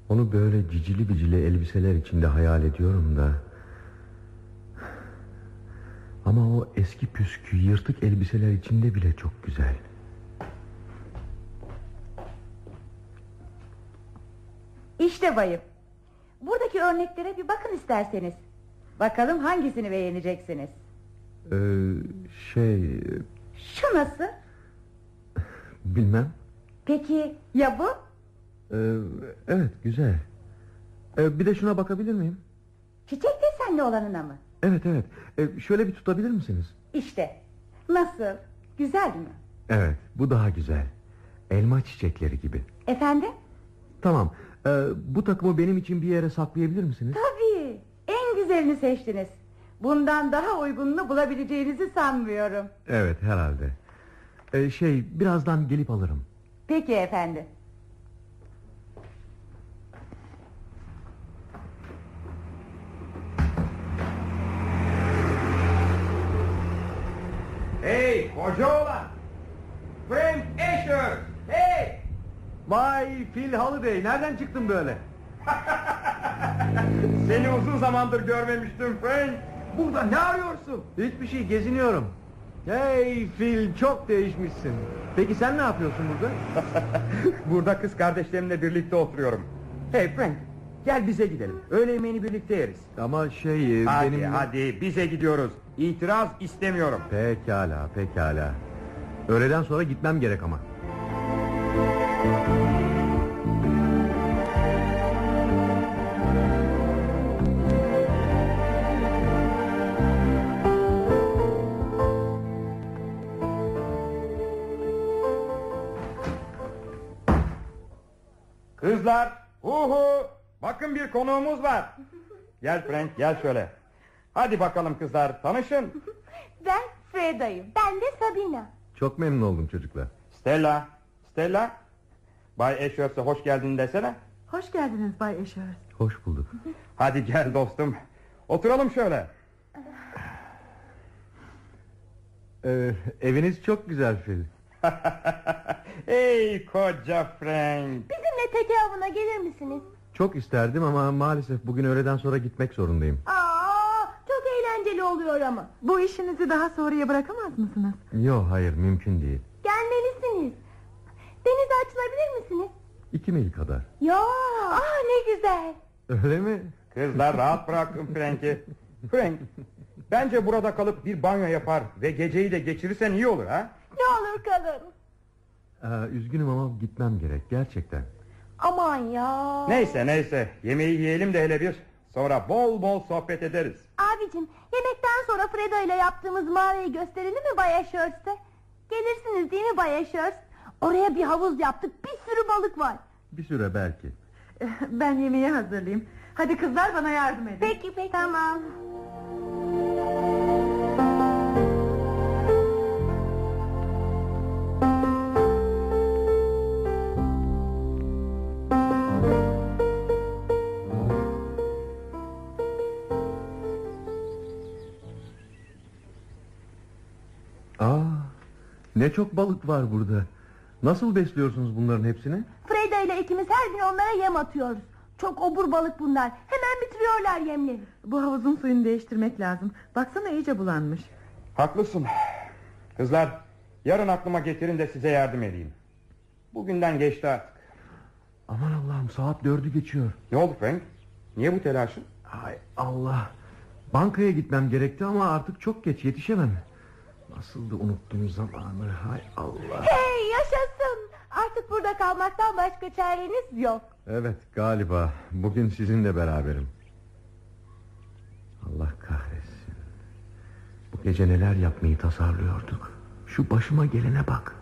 [SPEAKER 4] Onu böyle cicili bicili elbiseler içinde hayal ediyorum da... Ama o eski püskü yırtık elbiseler içinde bile çok güzel.
[SPEAKER 6] İşte bayım. Buradaki örneklere bir bakın isterseniz. Bakalım hangisini beğeneceksiniz?
[SPEAKER 4] Ee, şey...
[SPEAKER 6] Şu nasıl?
[SPEAKER 4] Bilmem.
[SPEAKER 6] Peki ya bu?
[SPEAKER 4] Ee, evet güzel. Ee, bir de şuna bakabilir miyim?
[SPEAKER 6] Çiçek desenli olanına mı?
[SPEAKER 4] Evet evet. Ee, şöyle bir tutabilir misiniz?
[SPEAKER 6] İşte. Nasıl? Güzel mi?
[SPEAKER 4] Evet bu daha güzel. Elma çiçekleri gibi.
[SPEAKER 6] Efendim?
[SPEAKER 4] Tamam. Ee, bu takımı benim için bir yere saklayabilir misiniz?
[SPEAKER 6] Tabii. Güzelini seçtiniz. Bundan daha uygununu bulabileceğinizi sanmıyorum.
[SPEAKER 4] Evet herhalde. Ee, şey birazdan gelip alırım.
[SPEAKER 6] Peki efendi.
[SPEAKER 1] Hey koca oğlan. Frank Asher. Hey.
[SPEAKER 4] Vay Phil Holiday nereden çıktın böyle?
[SPEAKER 1] Seni uzun zamandır görmemiştim Frank. Burada ne arıyorsun?
[SPEAKER 4] Hiçbir şey geziniyorum. Hey Phil çok değişmişsin. Peki sen ne yapıyorsun burada?
[SPEAKER 1] Burada kız kardeşlerimle birlikte oturuyorum. Hey Frank gel bize gidelim. Öğle yemeğini birlikte yeriz.
[SPEAKER 4] Ama şey e,
[SPEAKER 8] Hadi
[SPEAKER 4] benim...
[SPEAKER 8] hadi bize gidiyoruz. İtiraz istemiyorum.
[SPEAKER 4] Pekala pekala. Öğleden sonra gitmem gerek ama.
[SPEAKER 8] Kızlar, uhu, bakın bir konuğumuz var. Gel Frank, gel şöyle. Hadi bakalım kızlar, tanışın.
[SPEAKER 7] Ben Freda'yım. Ben de Sabina.
[SPEAKER 4] Çok memnun oldum çocuklar.
[SPEAKER 8] Stella, Stella. Bay Ashworth'e hoş geldin desene.
[SPEAKER 3] Hoş geldiniz Bay Ashworth.
[SPEAKER 4] Hoş bulduk.
[SPEAKER 8] Hadi gel dostum. Oturalım şöyle.
[SPEAKER 4] Ee, eviniz çok güzel Phil.
[SPEAKER 8] Ey koca Frank.
[SPEAKER 7] Bizimle teke avına gelir misiniz?
[SPEAKER 4] Çok isterdim ama maalesef bugün öğleden sonra gitmek zorundayım.
[SPEAKER 7] Aa, çok eğlenceli oluyor ama.
[SPEAKER 3] Bu işinizi daha sonraya bırakamaz mısınız?
[SPEAKER 4] Yok hayır mümkün değil.
[SPEAKER 7] Gelmelisiniz. Denize açılabilir misiniz?
[SPEAKER 4] İki mil kadar.
[SPEAKER 7] Ya, aa ne güzel.
[SPEAKER 4] Öyle mi?
[SPEAKER 8] Kızlar rahat bırakın Frank'i. Frank, bence burada kalıp bir banyo yapar ve geceyi de geçirirsen iyi olur ha?
[SPEAKER 7] Ne olur kalın.
[SPEAKER 4] Ee, üzgünüm ama gitmem gerek gerçekten.
[SPEAKER 7] Aman ya.
[SPEAKER 8] Neyse neyse, yemeği yiyelim de hele bir. Sonra bol bol sohbet ederiz.
[SPEAKER 7] Abicim yemekten sonra Freda ile yaptığımız mağarayı gösterelim mi Bay Ashurst'e? Gelirsiniz değil mi Bay Ashurst? Oraya bir havuz yaptık bir sürü balık var.
[SPEAKER 4] Bir süre belki.
[SPEAKER 3] Eh, Ben yemeği hazırlayayım. Hadi kızlar bana yardım edin.
[SPEAKER 7] Peki peki. Tamam.
[SPEAKER 4] Ne çok balık var burada. Nasıl besliyorsunuz bunların hepsini?
[SPEAKER 7] Freda ile ikimiz her gün onlara yem atıyoruz. Çok obur balık bunlar. Hemen bitiriyorlar yemleri.
[SPEAKER 3] Bu havuzun suyunu değiştirmek lazım. Baksana iyice bulanmış.
[SPEAKER 8] Haklısın. Kızlar, yarın aklıma getirin de size yardım edeyim. Bugünden geçti artık.
[SPEAKER 4] Aman Allah'ım saat dördü geçiyor.
[SPEAKER 8] Ne oldu Frank? Niye bu telaşın?
[SPEAKER 4] Hay Allah. Bankaya gitmem gerekti ama artık çok geç yetişemem. Nasıl da unuttum zamanı. Hay Allah.
[SPEAKER 7] Hey yaşasın. Artık burada kalmaktan başka çareniz yok.
[SPEAKER 4] Evet galiba. Bugün sizinle beraberim. Allah kahretsin. Bu gece neler yapmayı tasarlıyorduk. Şu başıma gelene bak.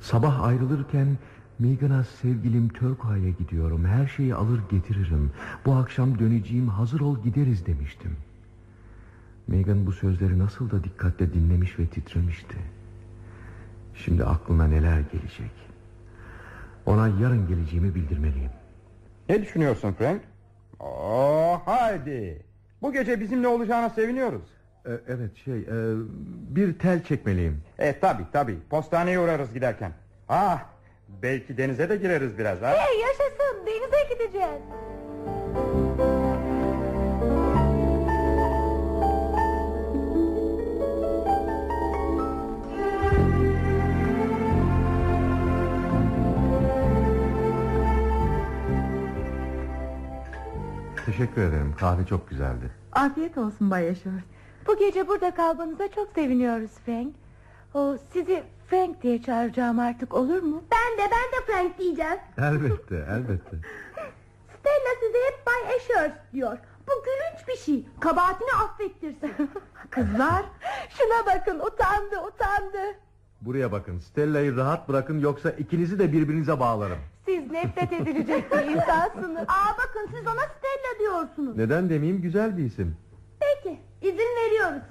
[SPEAKER 4] Sabah ayrılırken Megan'a sevgilim Turquoise'ya gidiyorum. Her şeyi alır getiririm. Bu akşam döneceğim hazır ol gideriz demiştim. Megan bu sözleri nasıl da dikkatle dinlemiş ve titremişti. Şimdi aklına neler gelecek. Ona yarın geleceğimi bildirmeliyim.
[SPEAKER 8] Ne düşünüyorsun Frank? Oo, haydi. Bu gece bizimle olacağına seviniyoruz.
[SPEAKER 4] Ee, evet şey e, bir tel çekmeliyim.
[SPEAKER 8] E tabi tabi. Postaneye uğrarız giderken. Ah, belki denize de gireriz biraz ha.
[SPEAKER 7] Hey yaşasın denize gideceğiz.
[SPEAKER 4] Teşekkür ederim. Kahve çok güzeldi.
[SPEAKER 3] Afiyet olsun Bay Ashworth.
[SPEAKER 5] Bu gece burada kalmanıza çok seviniyoruz Frank. O sizi Frank diye çağıracağım artık olur mu?
[SPEAKER 7] Ben de ben de Frank diyeceğim.
[SPEAKER 4] Elbette, elbette.
[SPEAKER 7] Stella size hep Bay Ashurst diyor. Bu gülünç bir şey. Kabahatini affettirsin.
[SPEAKER 3] Kızlar
[SPEAKER 5] Şuna bakın utandı utandı.
[SPEAKER 4] Buraya bakın. Stella'yı rahat bırakın yoksa ikinizi de birbirinize bağlarım.
[SPEAKER 5] Siz nefret edilecek bir insansınız.
[SPEAKER 7] Aa bakın siz ona Stella diyorsunuz.
[SPEAKER 4] Neden demeyeyim güzel bir isim.
[SPEAKER 7] Peki izin veriyoruz.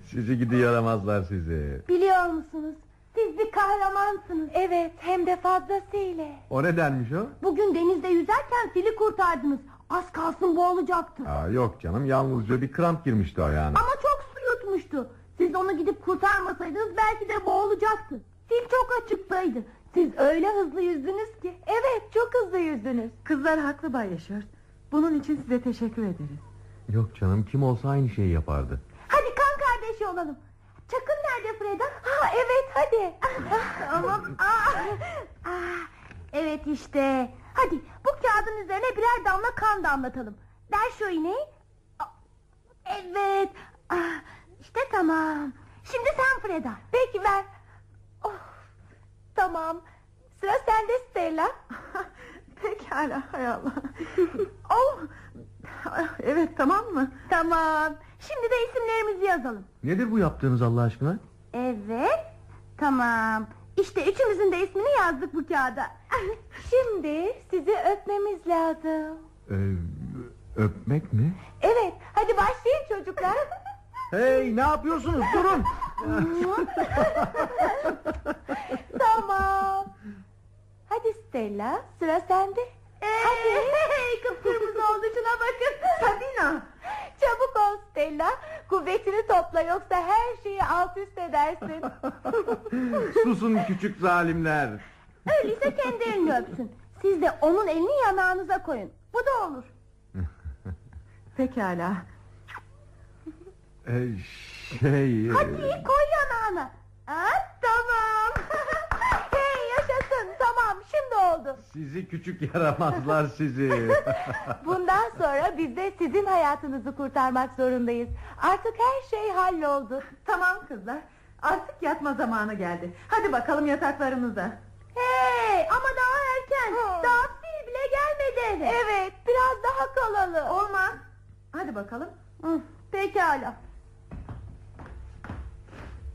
[SPEAKER 4] sizi gidi yaramazlar sizi.
[SPEAKER 7] Biliyor musunuz? Siz bir kahramansınız.
[SPEAKER 5] Evet hem de fazlasıyla.
[SPEAKER 4] O nedenmiş o?
[SPEAKER 7] Bugün denizde yüzerken fili kurtardınız. Az kalsın boğulacaktı.
[SPEAKER 4] Aa, yok canım yalnızca bir kramp girmişti ayağına.
[SPEAKER 7] Ama çok su yutmuştu. Siz onu gidip kurtarmasaydınız belki de boğulacaktı. Fil çok açıktaydı. Siz öyle hızlı yüzdünüz ki.
[SPEAKER 5] Evet çok hızlı yüzdünüz.
[SPEAKER 3] kızlar haklı Bay Ashworth. Bunun için size teşekkür ederiz.
[SPEAKER 4] Yok canım kim olsa aynı şeyi yapardı.
[SPEAKER 7] Hadi kan kardeşi olalım. Çakın nerede Freda?
[SPEAKER 5] Ha evet hadi.
[SPEAKER 7] Ama aa, aa, evet işte Hadi bu kağıdın üzerine birer damla kan damlatalım. Ver şu iğneyi. Aa, Evet. Ah, İşte tamam. Şimdi sen Freda.
[SPEAKER 5] Peki ver. Oh, tamam. Sıra sende Stella.
[SPEAKER 3] Pekala hay Allah. oh, evet tamam mı?
[SPEAKER 7] Tamam. Şimdi de isimlerimizi yazalım.
[SPEAKER 4] Nedir bu yaptığınız Allah aşkına?
[SPEAKER 7] Evet. Tamam. İşte üçümüzün de ismini yazdık bu kağıda.
[SPEAKER 5] Şimdi sizi öpmemiz lazım.
[SPEAKER 4] Ee, öpmek mi?
[SPEAKER 5] Evet, hadi başlayın çocuklar.
[SPEAKER 4] Hey ne yapıyorsunuz durun.
[SPEAKER 5] tamam. Hadi Stella, sıra sende.
[SPEAKER 7] Hadi. Kıpkırmızı oldu şuna bakın.
[SPEAKER 5] Sabina. Çabuk ol Stella. Kuvvetini topla yoksa her şeyi alt üst edersin.
[SPEAKER 4] Susun küçük zalimler.
[SPEAKER 7] Öyleyse kendi elini öpsün. Siz de onun elini yanağınıza koyun. Bu da olur.
[SPEAKER 3] Pekala.
[SPEAKER 4] Ee, şey...
[SPEAKER 7] Hadi koy yanağına. Ha, tamam.
[SPEAKER 5] hey yaşasın, tamam şimdi oldu.
[SPEAKER 4] Sizi küçük yaramazlar sizi.
[SPEAKER 5] Bundan sonra biz de sizin hayatınızı kurtarmak zorundayız. Artık her şey halloldu.
[SPEAKER 3] Tamam kızlar. Artık yatma zamanı geldi. Hadi bakalım yataklarınıza.
[SPEAKER 7] Hey ama daha erken. Daha fil bile gelmedi eve.
[SPEAKER 5] Evet, biraz daha kalalım.
[SPEAKER 3] Olmaz. Hadi bakalım.
[SPEAKER 7] Hı, Pekala.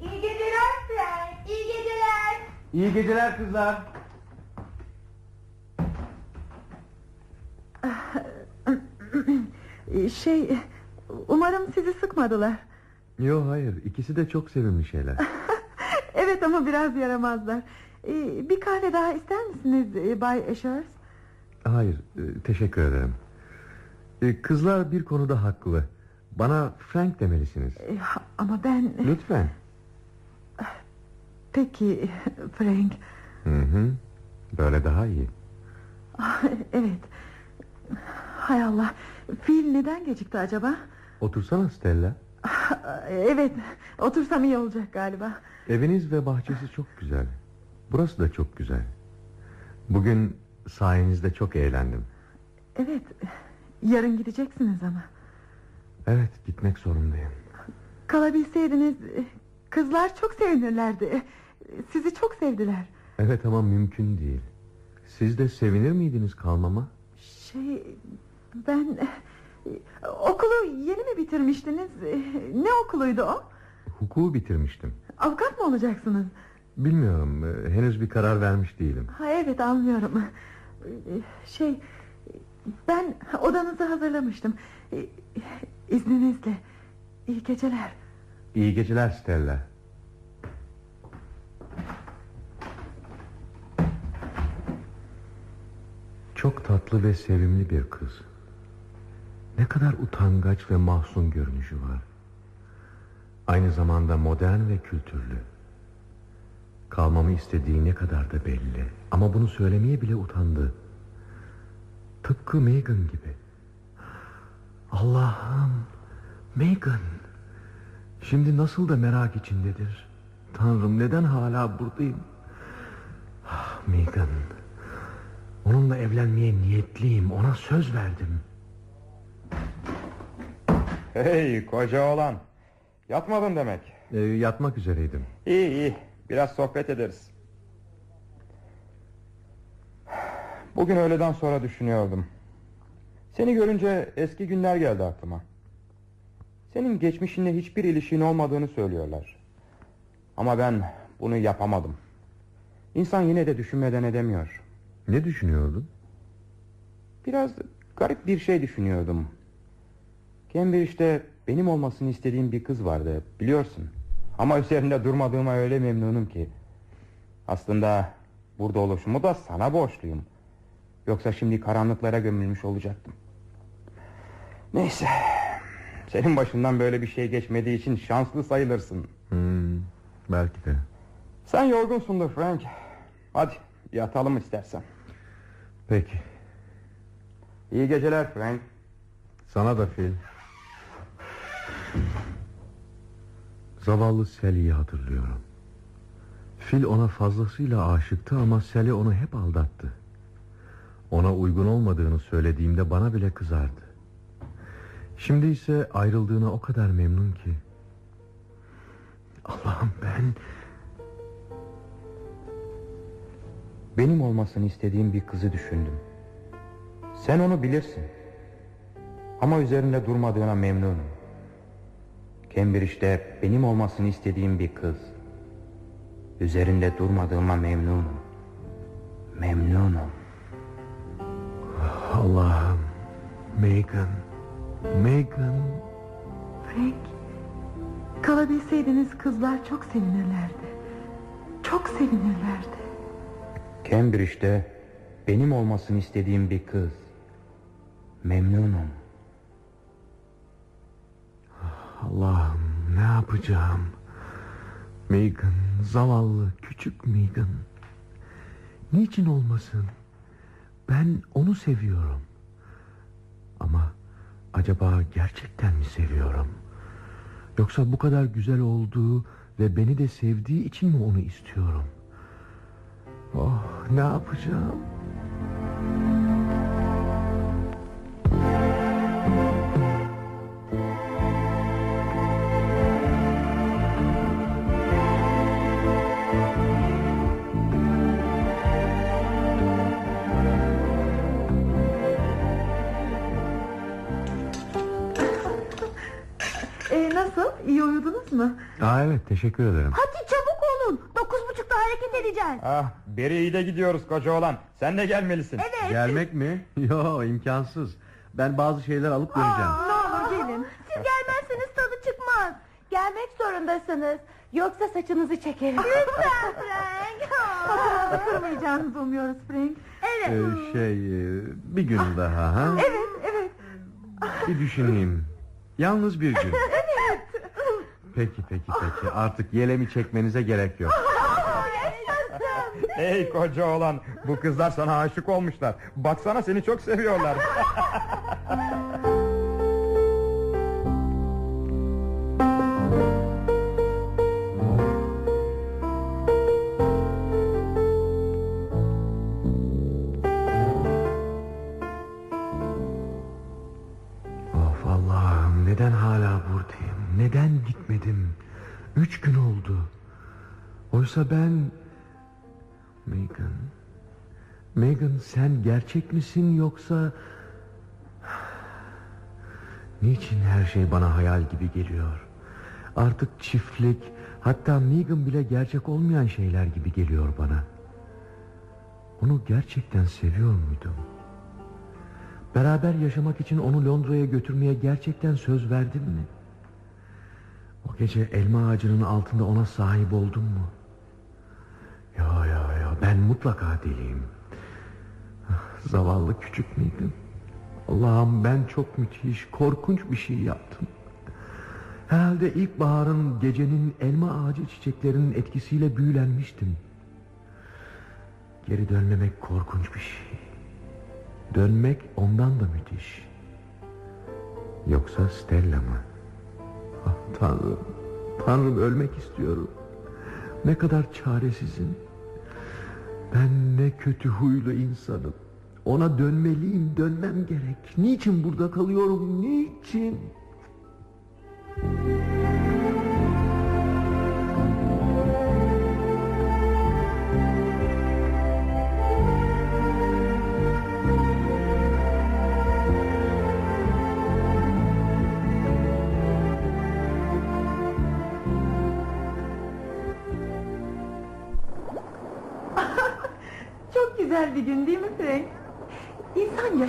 [SPEAKER 5] İyi geceler Frank, iyi geceler.
[SPEAKER 4] İyi geceler kızlar.
[SPEAKER 3] Ee, Şey, umarım sizi sıkmadılar.
[SPEAKER 4] Yok hayır ikisi de çok sevimli şeyler.
[SPEAKER 3] Evet ama biraz yaramazlar. Ee, Bir kahve daha ister misiniz e, Bay Ashers?
[SPEAKER 4] Hayır e, teşekkür ederim. E, Kızlar bir konuda haklı. Bana Frank demelisiniz.
[SPEAKER 3] Ama ben...
[SPEAKER 4] Lütfen.
[SPEAKER 3] Peki Frank.
[SPEAKER 4] Hı hı. Böyle daha iyi.
[SPEAKER 3] Ah, Evet. Hay Allah. Fil neden gecikti acaba?
[SPEAKER 4] Otursana Stella.
[SPEAKER 3] Ah, Evet. Otursam iyi olacak galiba.
[SPEAKER 4] Eviniz ve bahçesi çok güzel. Burası da çok güzel. Bugün sayenizde çok eğlendim.
[SPEAKER 3] Evet. Yarın gideceksiniz ama.
[SPEAKER 4] Evet gitmek zorundayım.
[SPEAKER 3] Kalabilseydiniz kızlar çok sevinirlerdi. Sizi çok sevdiler.
[SPEAKER 4] Evet ama mümkün değil. Siz de sevinir miydiniz kalmama?
[SPEAKER 3] Şey ben okulu yeni mi bitirmiştiniz? Ne okuluydu o?
[SPEAKER 4] Hukuku bitirmiştim.
[SPEAKER 3] Avukat mı olacaksınız?
[SPEAKER 4] Bilmiyorum henüz bir karar vermiş değilim.
[SPEAKER 3] Ha evet anlıyorum. Şey ben odanızı hazırlamıştım. İzninizle. İyi geceler.
[SPEAKER 4] İyi geceler Stella. Çok tatlı ve sevimli bir kız. Ne kadar utangaç ve mahzun görünüşü var. Aynı zamanda modern ve kültürlü. Kalmamı istediği ne kadar da belli. Ama bunu söylemeye bile utandı. Tıpkı Megan gibi. Allah'ım Megan Şimdi nasıl da merak içindedir Tanrım neden hala buradayım ah, Megan Onunla evlenmeye niyetliyim Ona söz verdim
[SPEAKER 8] Hey koca oğlan. Yatmadın demek.
[SPEAKER 4] Ee, Yatmak üzereydim
[SPEAKER 8] İyi iyi. Biraz sohbet ederiz. Bugün öğleden sonra düşünüyordum. Seni görünce eski günler geldi aklıma. Senin geçmişinle hiçbir ilişkin olmadığını söylüyorlar. Ama ben bunu yapamadım. İnsan yine de düşünmeden edemiyor.
[SPEAKER 4] Ne düşünüyordun
[SPEAKER 8] Biraz garip bir şey düşünüyordum. Cambridge'de benim olmasını istediğim bir kız vardı biliyorsun. Ama üzerinde durmadığıma öyle memnunum ki. Aslında burada oluşumu da sana borçluyum. Yoksa şimdi karanlıklara gömülmüş olacaktım. Neyse. Senin başından böyle bir şey geçmediği için şanslı sayılırsın.
[SPEAKER 4] hmm, Belki de
[SPEAKER 8] Sen yorgunsundur Frank. Hadi yatalım istersen.
[SPEAKER 4] Peki
[SPEAKER 8] İyi geceler Frank.
[SPEAKER 4] Sana da Phil Zavallı Sally'yi hatırlıyorum Phil ona fazlasıyla aşıktı ama Sally onu hep aldattı Ona uygun olmadığını söylediğimde bana bile kızardı. Şimdi ise ayrıldığına o kadar memnun ki. Allah'ım ben...
[SPEAKER 8] Benim olmasını istediğim bir kızı düşündüm. Sen onu bilirsin. Ama üzerinde durmadığına memnunum. Cambridge'de benim olmasını istediğim bir kız. Üzerinde durmadığıma memnunum. Memnunum.
[SPEAKER 4] Allah'ım. Megan. Megan.
[SPEAKER 3] Frank, kalabilseydiniz kızlar çok sevinirlerdi. Çok sevinirlerdi.
[SPEAKER 8] Cambridge'de benim olmasını istediğim bir kız. Memnunum.
[SPEAKER 4] Allah'ım ne yapacağım? Megan, zavallı küçük Megan. Niçin olmasın? Ben onu seviyorum. Ama acaba gerçekten mi seviyorum? Yoksa bu kadar güzel olduğu ve beni de sevdiği için mi onu istiyorum? Oh ne yapacağım? Evet teşekkür ederim.
[SPEAKER 7] Hadi çabuk olun. Dokuz buçukta hareket edeceğiz.
[SPEAKER 8] Ah beri iyi de gidiyoruz koca olan. Sen de gelmelisin.
[SPEAKER 7] Evet.
[SPEAKER 4] Gelmek mi? Yo imkansız. Ben bazı şeyler alıp döneceğim.
[SPEAKER 3] Ne olur gelin.
[SPEAKER 7] Siz gelmezseniz tadı çıkmaz. Gelmek zorundasınız. Yoksa saçınızı çekerim. Lütfen Frank.
[SPEAKER 3] Fotoğrafı kırmayacağınızı umuyoruz Frank.
[SPEAKER 7] evet.
[SPEAKER 4] Ee, şey e, bir gün daha ha?
[SPEAKER 3] Evet, evet.
[SPEAKER 4] Bir düşüneyim. Yalnız bir gün. Peki peki peki. Artık yelemi çekmenize gerek yok.
[SPEAKER 8] Ey koca olan bu kızlar sana aşık olmuşlar. Baksana seni çok seviyorlar.
[SPEAKER 4] Oysa ben... Megan... Megan sen gerçek misin yoksa... Niçin her şey bana hayal gibi geliyor? Artık çiftlik, hatta Megan bile gerçek olmayan şeyler gibi geliyor bana. Onu gerçekten seviyor muydum? Beraber yaşamak için onu Londra'ya götürmeye gerçekten söz verdim mi? O gece elma ağacının altında ona sahip oldum mu? Ben mutlaka deliyim. Zavallı küçük müydüm? Allah'ım ben çok müthiş, korkunç bir şey yaptım. Herhalde ilkbaharın gecenin elma ağacı çiçeklerinin etkisiyle büyülenmiştim. Geri dönmemek korkunç bir şey. Dönmek ondan da müthiş. Yoksa Stella mı? Ah Tanrım, Tanrım ölmek istiyorum. Ne kadar çaresizim. Ben ne kötü huylu insanım. Ona dönmeliyim, dönmem gerek. Niçin burada kalıyorum, niçin?
[SPEAKER 3] Çok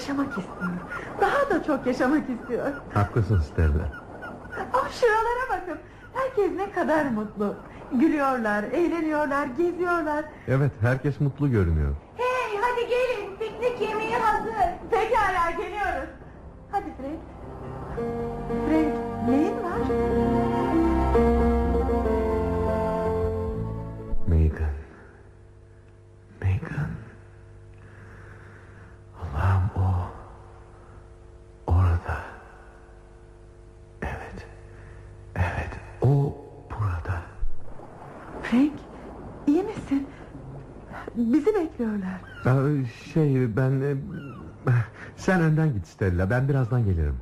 [SPEAKER 3] yaşamak istiyor. Daha da çok yaşamak istiyor.
[SPEAKER 4] Haklısın Stella.
[SPEAKER 3] Ah şuralara bakın. Herkes ne kadar mutlu. Gülüyorlar, eğleniyorlar, geziyorlar.
[SPEAKER 4] Evet, herkes mutlu görünüyor.
[SPEAKER 7] Hey hadi gelin. Piknik yemeği hazır.
[SPEAKER 3] Pekala geliyoruz. Hadi Frank.
[SPEAKER 4] Şey ben... e, Sen önden git Stella. Ben birazdan gelirim.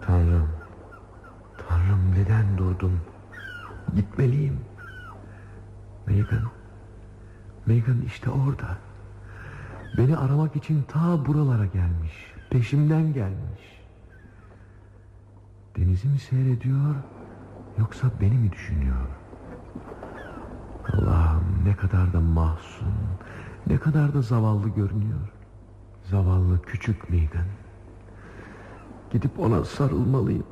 [SPEAKER 4] Tanrım. Tanrım neden durdum? Gitmeliyim. Megan. Megan işte orada. Beni aramak için ta buralara gelmiş. Peşimden gelmiş. Denizi mi seyrediyor yoksa beni mi düşünüyor? Allah'ım ne kadar da mahzun, ne kadar da zavallı görünüyor. Zavallı küçük Megan. Gidip ona sarılmalıyım.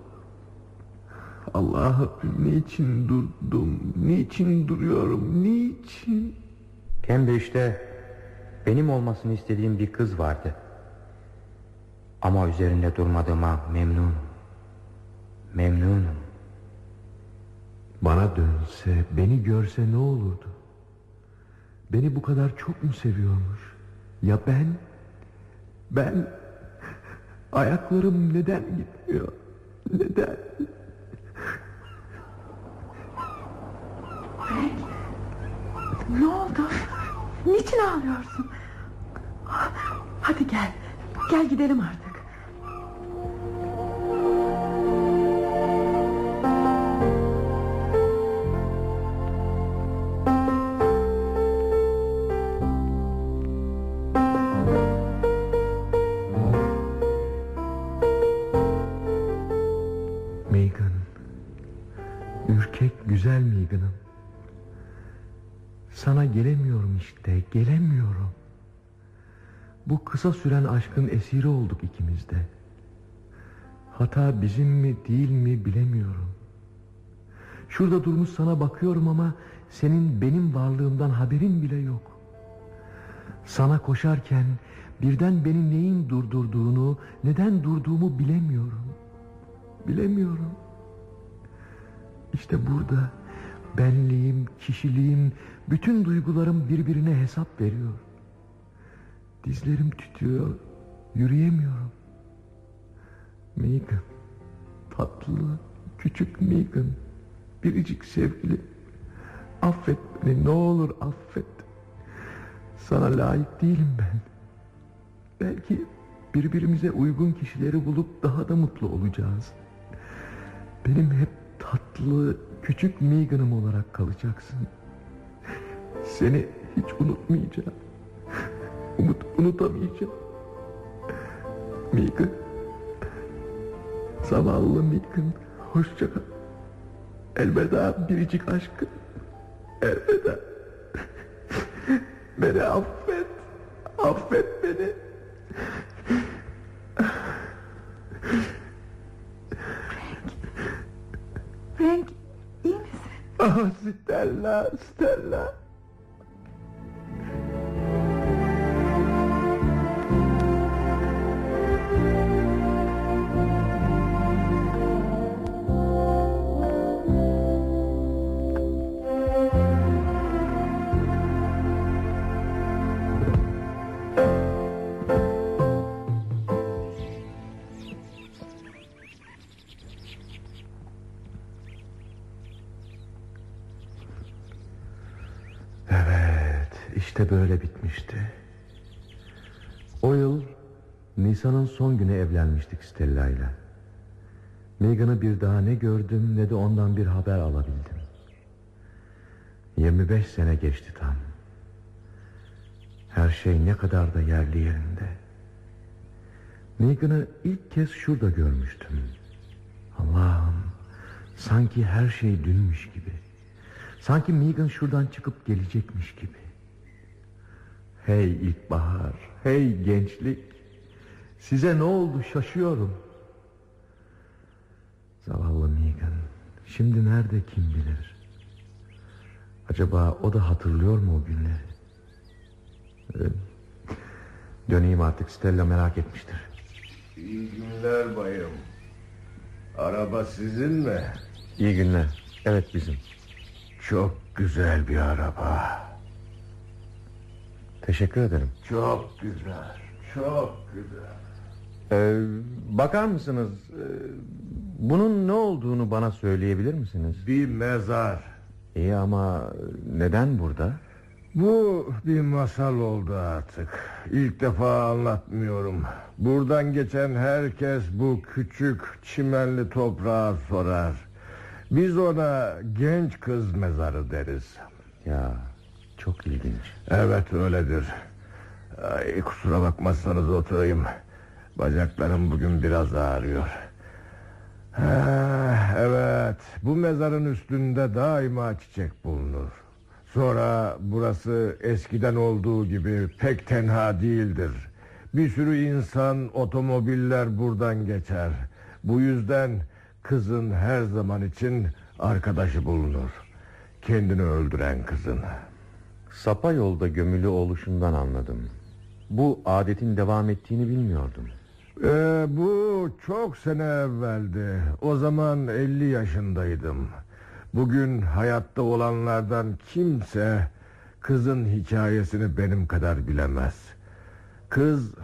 [SPEAKER 4] Allah'ım niçin durdum, niçin duruyorum, niçin?
[SPEAKER 8] Cambridge'de benim olmasını istediğim bir kız vardı. Ama üzerinde durmadığıma memnunum. Memnunum.
[SPEAKER 4] Bana dönse, beni görse ne olurdu? Beni bu kadar çok mu seviyormuş? Ya ben? Ben? Ayaklarım neden gitmiyor? Neden?
[SPEAKER 3] Ne oldu? Niçin ağlıyorsun? Hadi gel. Gel gidelim artık.
[SPEAKER 4] Bu kısa süren aşkın esiri olduk ikimiz de. Hata bizim mi değil mi bilemiyorum. Şurada durmuş sana bakıyorum ama senin benim varlığımdan haberin bile yok. Sana koşarken birden beni neyin durdurduğunu, neden durduğumu bilemiyorum. Bilemiyorum. İşte burada benliğim, kişiliğim, bütün duygularım birbirine hesap veriyor. Dizlerim titriyor, yürüyemiyorum. Megan, tatlı, küçük Megan, biricik sevgili. Affet beni, ne olur affet. Sana layık değilim ben. Belki birbirimize uygun kişileri bulup daha da mutlu olacağız. Benim hep tatlı, küçük Megan'ım olarak kalacaksın. Seni hiç unutmayacağım. Umut, unutamayacağım. Megan. Zavallı Megan. Hoşça kal. Elveda biricik aşkım. Elveda. beni affet. Affet beni.
[SPEAKER 3] Frank iyi misin?
[SPEAKER 4] Ah Stella, Stella. İşte böyle bitmişti. O yıl Nisan'ın son günü evlenmiştik Stella ile. Megan'ı bir daha ne gördüm ne de ondan bir haber alabildim. 25 sene geçti tam. Her şey ne kadar da yerli yerinde. Megan'ı ilk kez şurada görmüştüm. Allah'ım sanki her şey dünmüş gibi. Sanki Megan şuradan çıkıp gelecekmiş gibi. Hey ilkbahar, hey gençlik. Size ne oldu şaşıyorum. Zavallı Megan. Şimdi nerede kim bilir. Acaba o da hatırlıyor mu o günleri? Ee, döneyim artık Stella merak etmiştir.
[SPEAKER 9] İyi günler bayım. Araba sizin mi?
[SPEAKER 4] İyi günler. Evet bizim.
[SPEAKER 9] Çok güzel bir araba.
[SPEAKER 4] Teşekkür ederim.
[SPEAKER 9] Çok güzel. Çok güzel.
[SPEAKER 4] Ee, bakar mısınız? Ee, bunun ne olduğunu bana söyleyebilir misiniz?
[SPEAKER 9] Bir mezar.
[SPEAKER 4] İyi ama neden burada?
[SPEAKER 9] Bu bir masal oldu artık. İlk defa anlatmıyorum. Buradan geçen herkes bu küçük çimenli toprağa sorar. Biz ona genç kız mezarı deriz.
[SPEAKER 4] Ya çok ilginç.
[SPEAKER 9] Evet öyledir. Ay, kusura bakmazsanız oturayım. Bacaklarım bugün biraz ağrıyor. Ha, evet bu mezarın üstünde daima çiçek bulunur. Sonra burası eskiden olduğu gibi pek tenha değildir. Bir sürü insan, otomobiller buradan geçer. Bu yüzden kızın her zaman için arkadaşı bulunur. Kendini öldüren kızın.
[SPEAKER 4] Sapa yolda gömülü oluşundan anladım. Bu adetin devam ettiğini bilmiyordum.
[SPEAKER 9] Ee, bu çok sene evveldi. O zaman 50 yaşındaydım. Bugün hayatta olanlardan kimse kızın hikayesini benim kadar bilemez. Kız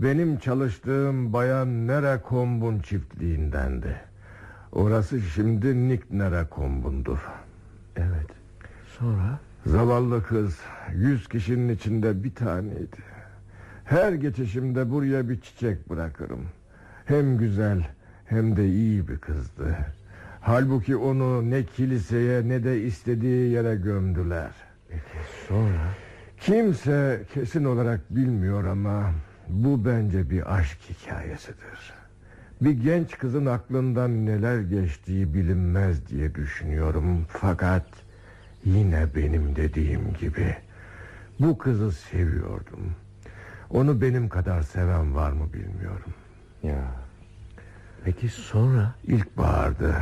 [SPEAKER 9] benim çalıştığım bayan Nere Kombun çiftliğindendi. Orası şimdi Nick Nere Kombun'dur.
[SPEAKER 4] Evet. Sonra?
[SPEAKER 9] Zavallı kız yüz kişinin içinde bir taneydi. Her geçişimde buraya bir çiçek bırakırım. Hem güzel hem de iyi bir kızdı. Halbuki onu ne kiliseye ne de istediği yere gömdüler.
[SPEAKER 4] Peki sonra?
[SPEAKER 9] Kimse kesin olarak bilmiyor ama bu bence bir aşk hikayesidir. Bir genç kızın aklından neler geçtiği bilinmez diye düşünüyorum. Fakat yine benim dediğim gibi bu kızı seviyordum. Onu benim kadar seven var mı bilmiyorum.
[SPEAKER 4] Ya. Peki sonra?
[SPEAKER 9] İlkbahardı.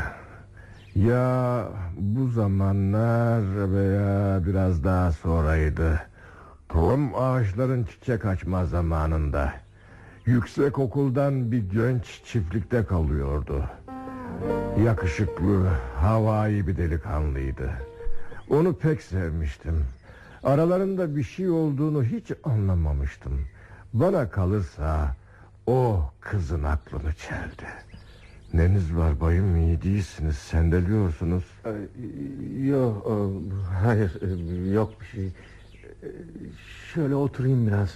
[SPEAKER 9] Ya bu zamanlar veya biraz daha sonraydı. Tam ağaçların çiçek açma zamanında. Yüksek okuldan bir genç çiftlikte kalıyordu. Yakışıklı, havai bir delikanlıydı. Onu pek sevmiştim. Aralarında bir şey olduğunu hiç anlamamıştım. Bana kalırsa o kızın aklını çeldi. Neniz var bayım iyi değilsiniz sendeliyorsunuz.
[SPEAKER 4] Yok hayır yok bir şey. Şöyle oturayım biraz.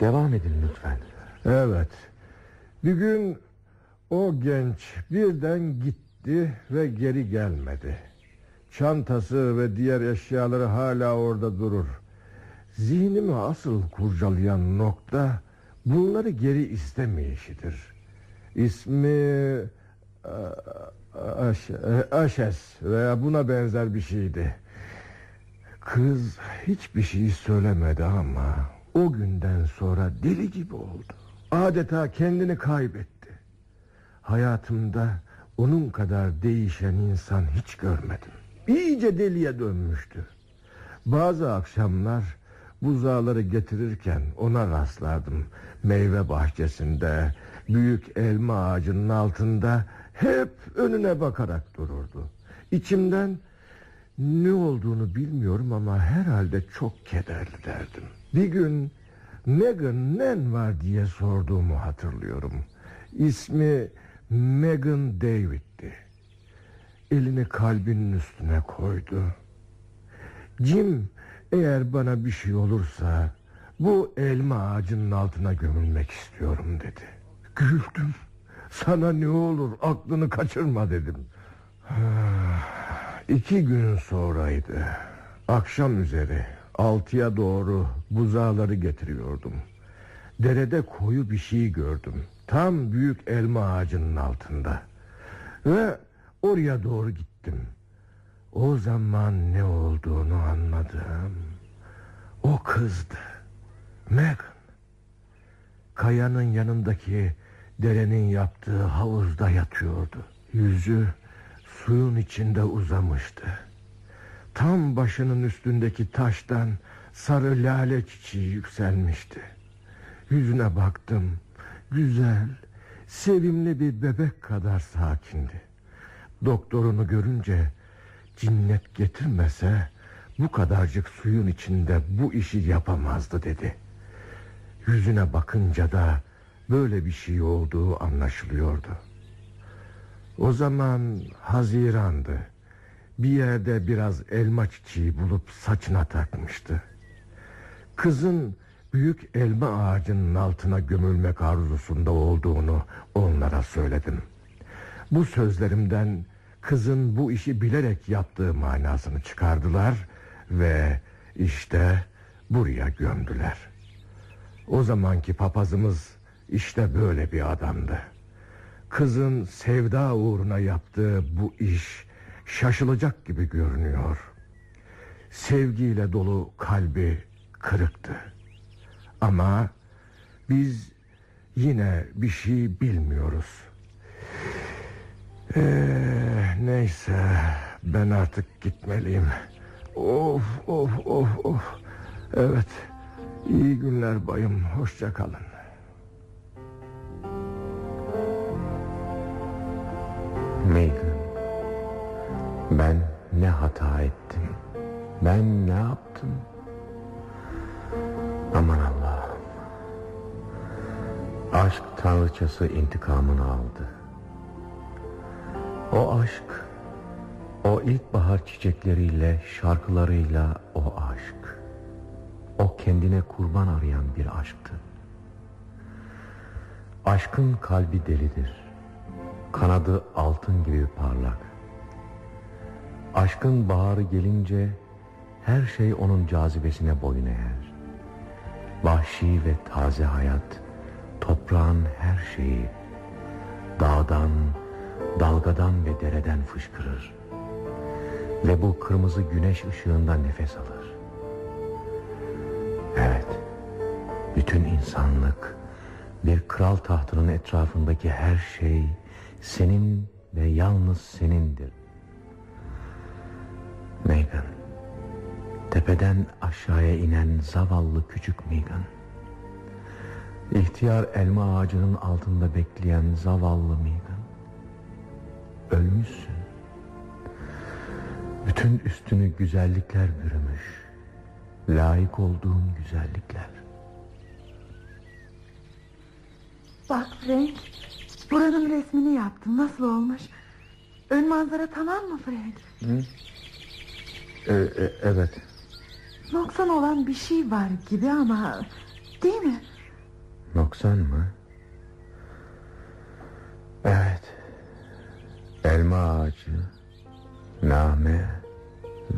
[SPEAKER 4] Devam edin lütfen.
[SPEAKER 9] Evet. Bir gün o genç birden gitti ve geri gelmedi. Çantası ve diğer eşyaları hala orada durur. Zihnimi asıl kurcalayan nokta bunları geri istemeyişidir. İsmi Aş Aşes veya buna benzer bir şeydi. Kız hiçbir şey söylemedi ama o günden sonra deli gibi oldu. Adeta kendini kaybetti. Hayatımda onun kadar değişen insan hiç görmedim. İyice deliye dönmüştü. Bazı akşamlar buzağları getirirken ona rastlardım. Meyve bahçesinde, büyük elma ağacının altında hep önüne bakarak dururdu. İçimden ne olduğunu bilmiyorum ama herhalde çok kederli derdim. Bir gün Megan nen var diye sorduğumu hatırlıyorum. İsmi Megan David'ti. Elini kalbinin üstüne koydu. Jim eğer bana bir şey olursa bu elma ağacının altına gömülmek istiyorum dedi. Güldüm. Sana ne olur aklını kaçırma dedim. İki gün sonraydı. Akşam üzeri altıya doğru buzağları getiriyordum. Derede koyu bir şey gördüm. Tam büyük elma ağacının altında. Ve oraya doğru gittim. O zaman ne olduğunu anladım. O kızdı. Megan. Kayanın yanındaki derenin yaptığı havuzda yatıyordu. Yüzü suyun içinde uzamıştı. Tam başının üstündeki taştan sarı lale çiçeği yükselmişti. Yüzüne baktım. Güzel, sevimli bir bebek kadar sakindi. Doktorunu görünce cinnet getirmese bu kadarcık suyun içinde bu işi yapamazdı dedi. Yüzüne bakınca da böyle bir şey olduğu anlaşılıyordu. O zaman Haziran'dı. Bir yerde biraz elma çiçeği bulup saçına takmıştı. Kızın büyük elma ağacının altına gömülmek arzusunda olduğunu onlara söyledim. Bu sözlerimden kızın bu işi bilerek yaptığı manasını çıkardılar ve işte buraya gömdüler. O zamanki papazımız işte böyle bir adamdı. Kızın sevda uğruna yaptığı bu iş şaşılacak gibi görünüyor. Sevgiyle dolu kalbi kırıktı. Ama biz yine bir şey bilmiyoruz. Ee, neyse ben artık gitmeliyim. Of of of of. Evet. İyi günler bayım. Hoşça kalın.
[SPEAKER 4] Megan Ben ne hata ettim Ben ne yaptım Aman Allah'ım Aşk tanrıçası intikamını aldı. O aşk O ilkbahar çiçekleriyle Şarkılarıyla o aşk. O kendine kurban arayan bir aşktı. Aşkın kalbi delidir. Kanadı altın gibi parlak. Aşkın baharı gelince Her şey onun cazibesine boyun eğer. Vahşi ve taze hayat Toprağın her şeyi Dağdan, dalgadan ve dereden fışkırır Ve bu kırmızı güneş ışığında nefes alır Evet Bütün insanlık Bir kral tahtının etrafındaki her şey senin ve yalnız senindir. Megan, tepeden aşağıya inen zavallı küçük Megan. İhtiyar elma ağacının altında bekleyen zavallı Megan. Ölmüşsün. Bütün üstünü güzellikler bürümüş. Layık olduğun güzellikler.
[SPEAKER 3] Bak Frank, buranın resmini yaptım. Nasıl olmuş? Ön manzara tamam mı Frank?
[SPEAKER 4] Hı? Ee, e, evet.
[SPEAKER 3] Noksan olan bir şey var gibi ama... Değil mi?
[SPEAKER 4] Noksan mı? Evet. Elma ağacı, name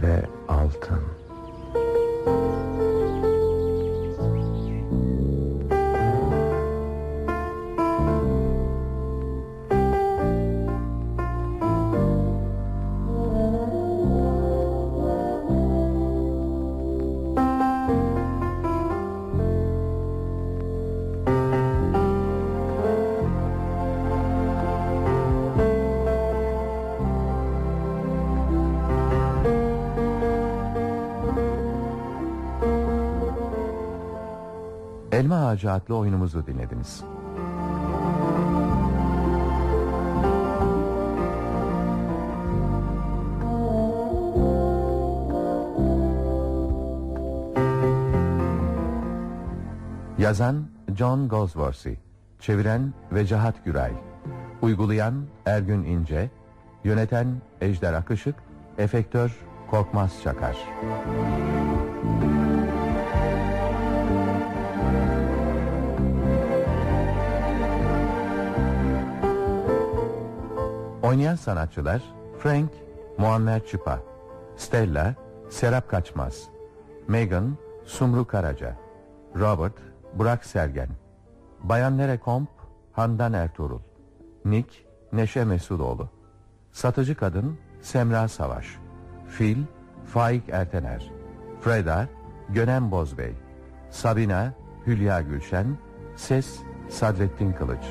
[SPEAKER 4] ve altın.
[SPEAKER 2] Ağacı oyunumuzu dinlediniz. Yazan John Goldsworthy Çeviren Vecahat Güray Uygulayan Ergün İnce Yöneten Ejder Akışık Efektör Korkmaz Çakar Oynayan sanatçılar Frank Muammer Çıpa Stella Serap Kaçmaz Megan Sumru Karaca Robert Burak Sergen Bayan Nerekomp Handan Ertuğrul Nick Neşe Mesudoğlu Satıcı Kadın Semra Savaş Fil Faik Ertener Freda Gönem Bozbey Sabina Hülya Gülşen Ses Sadrettin Kılıç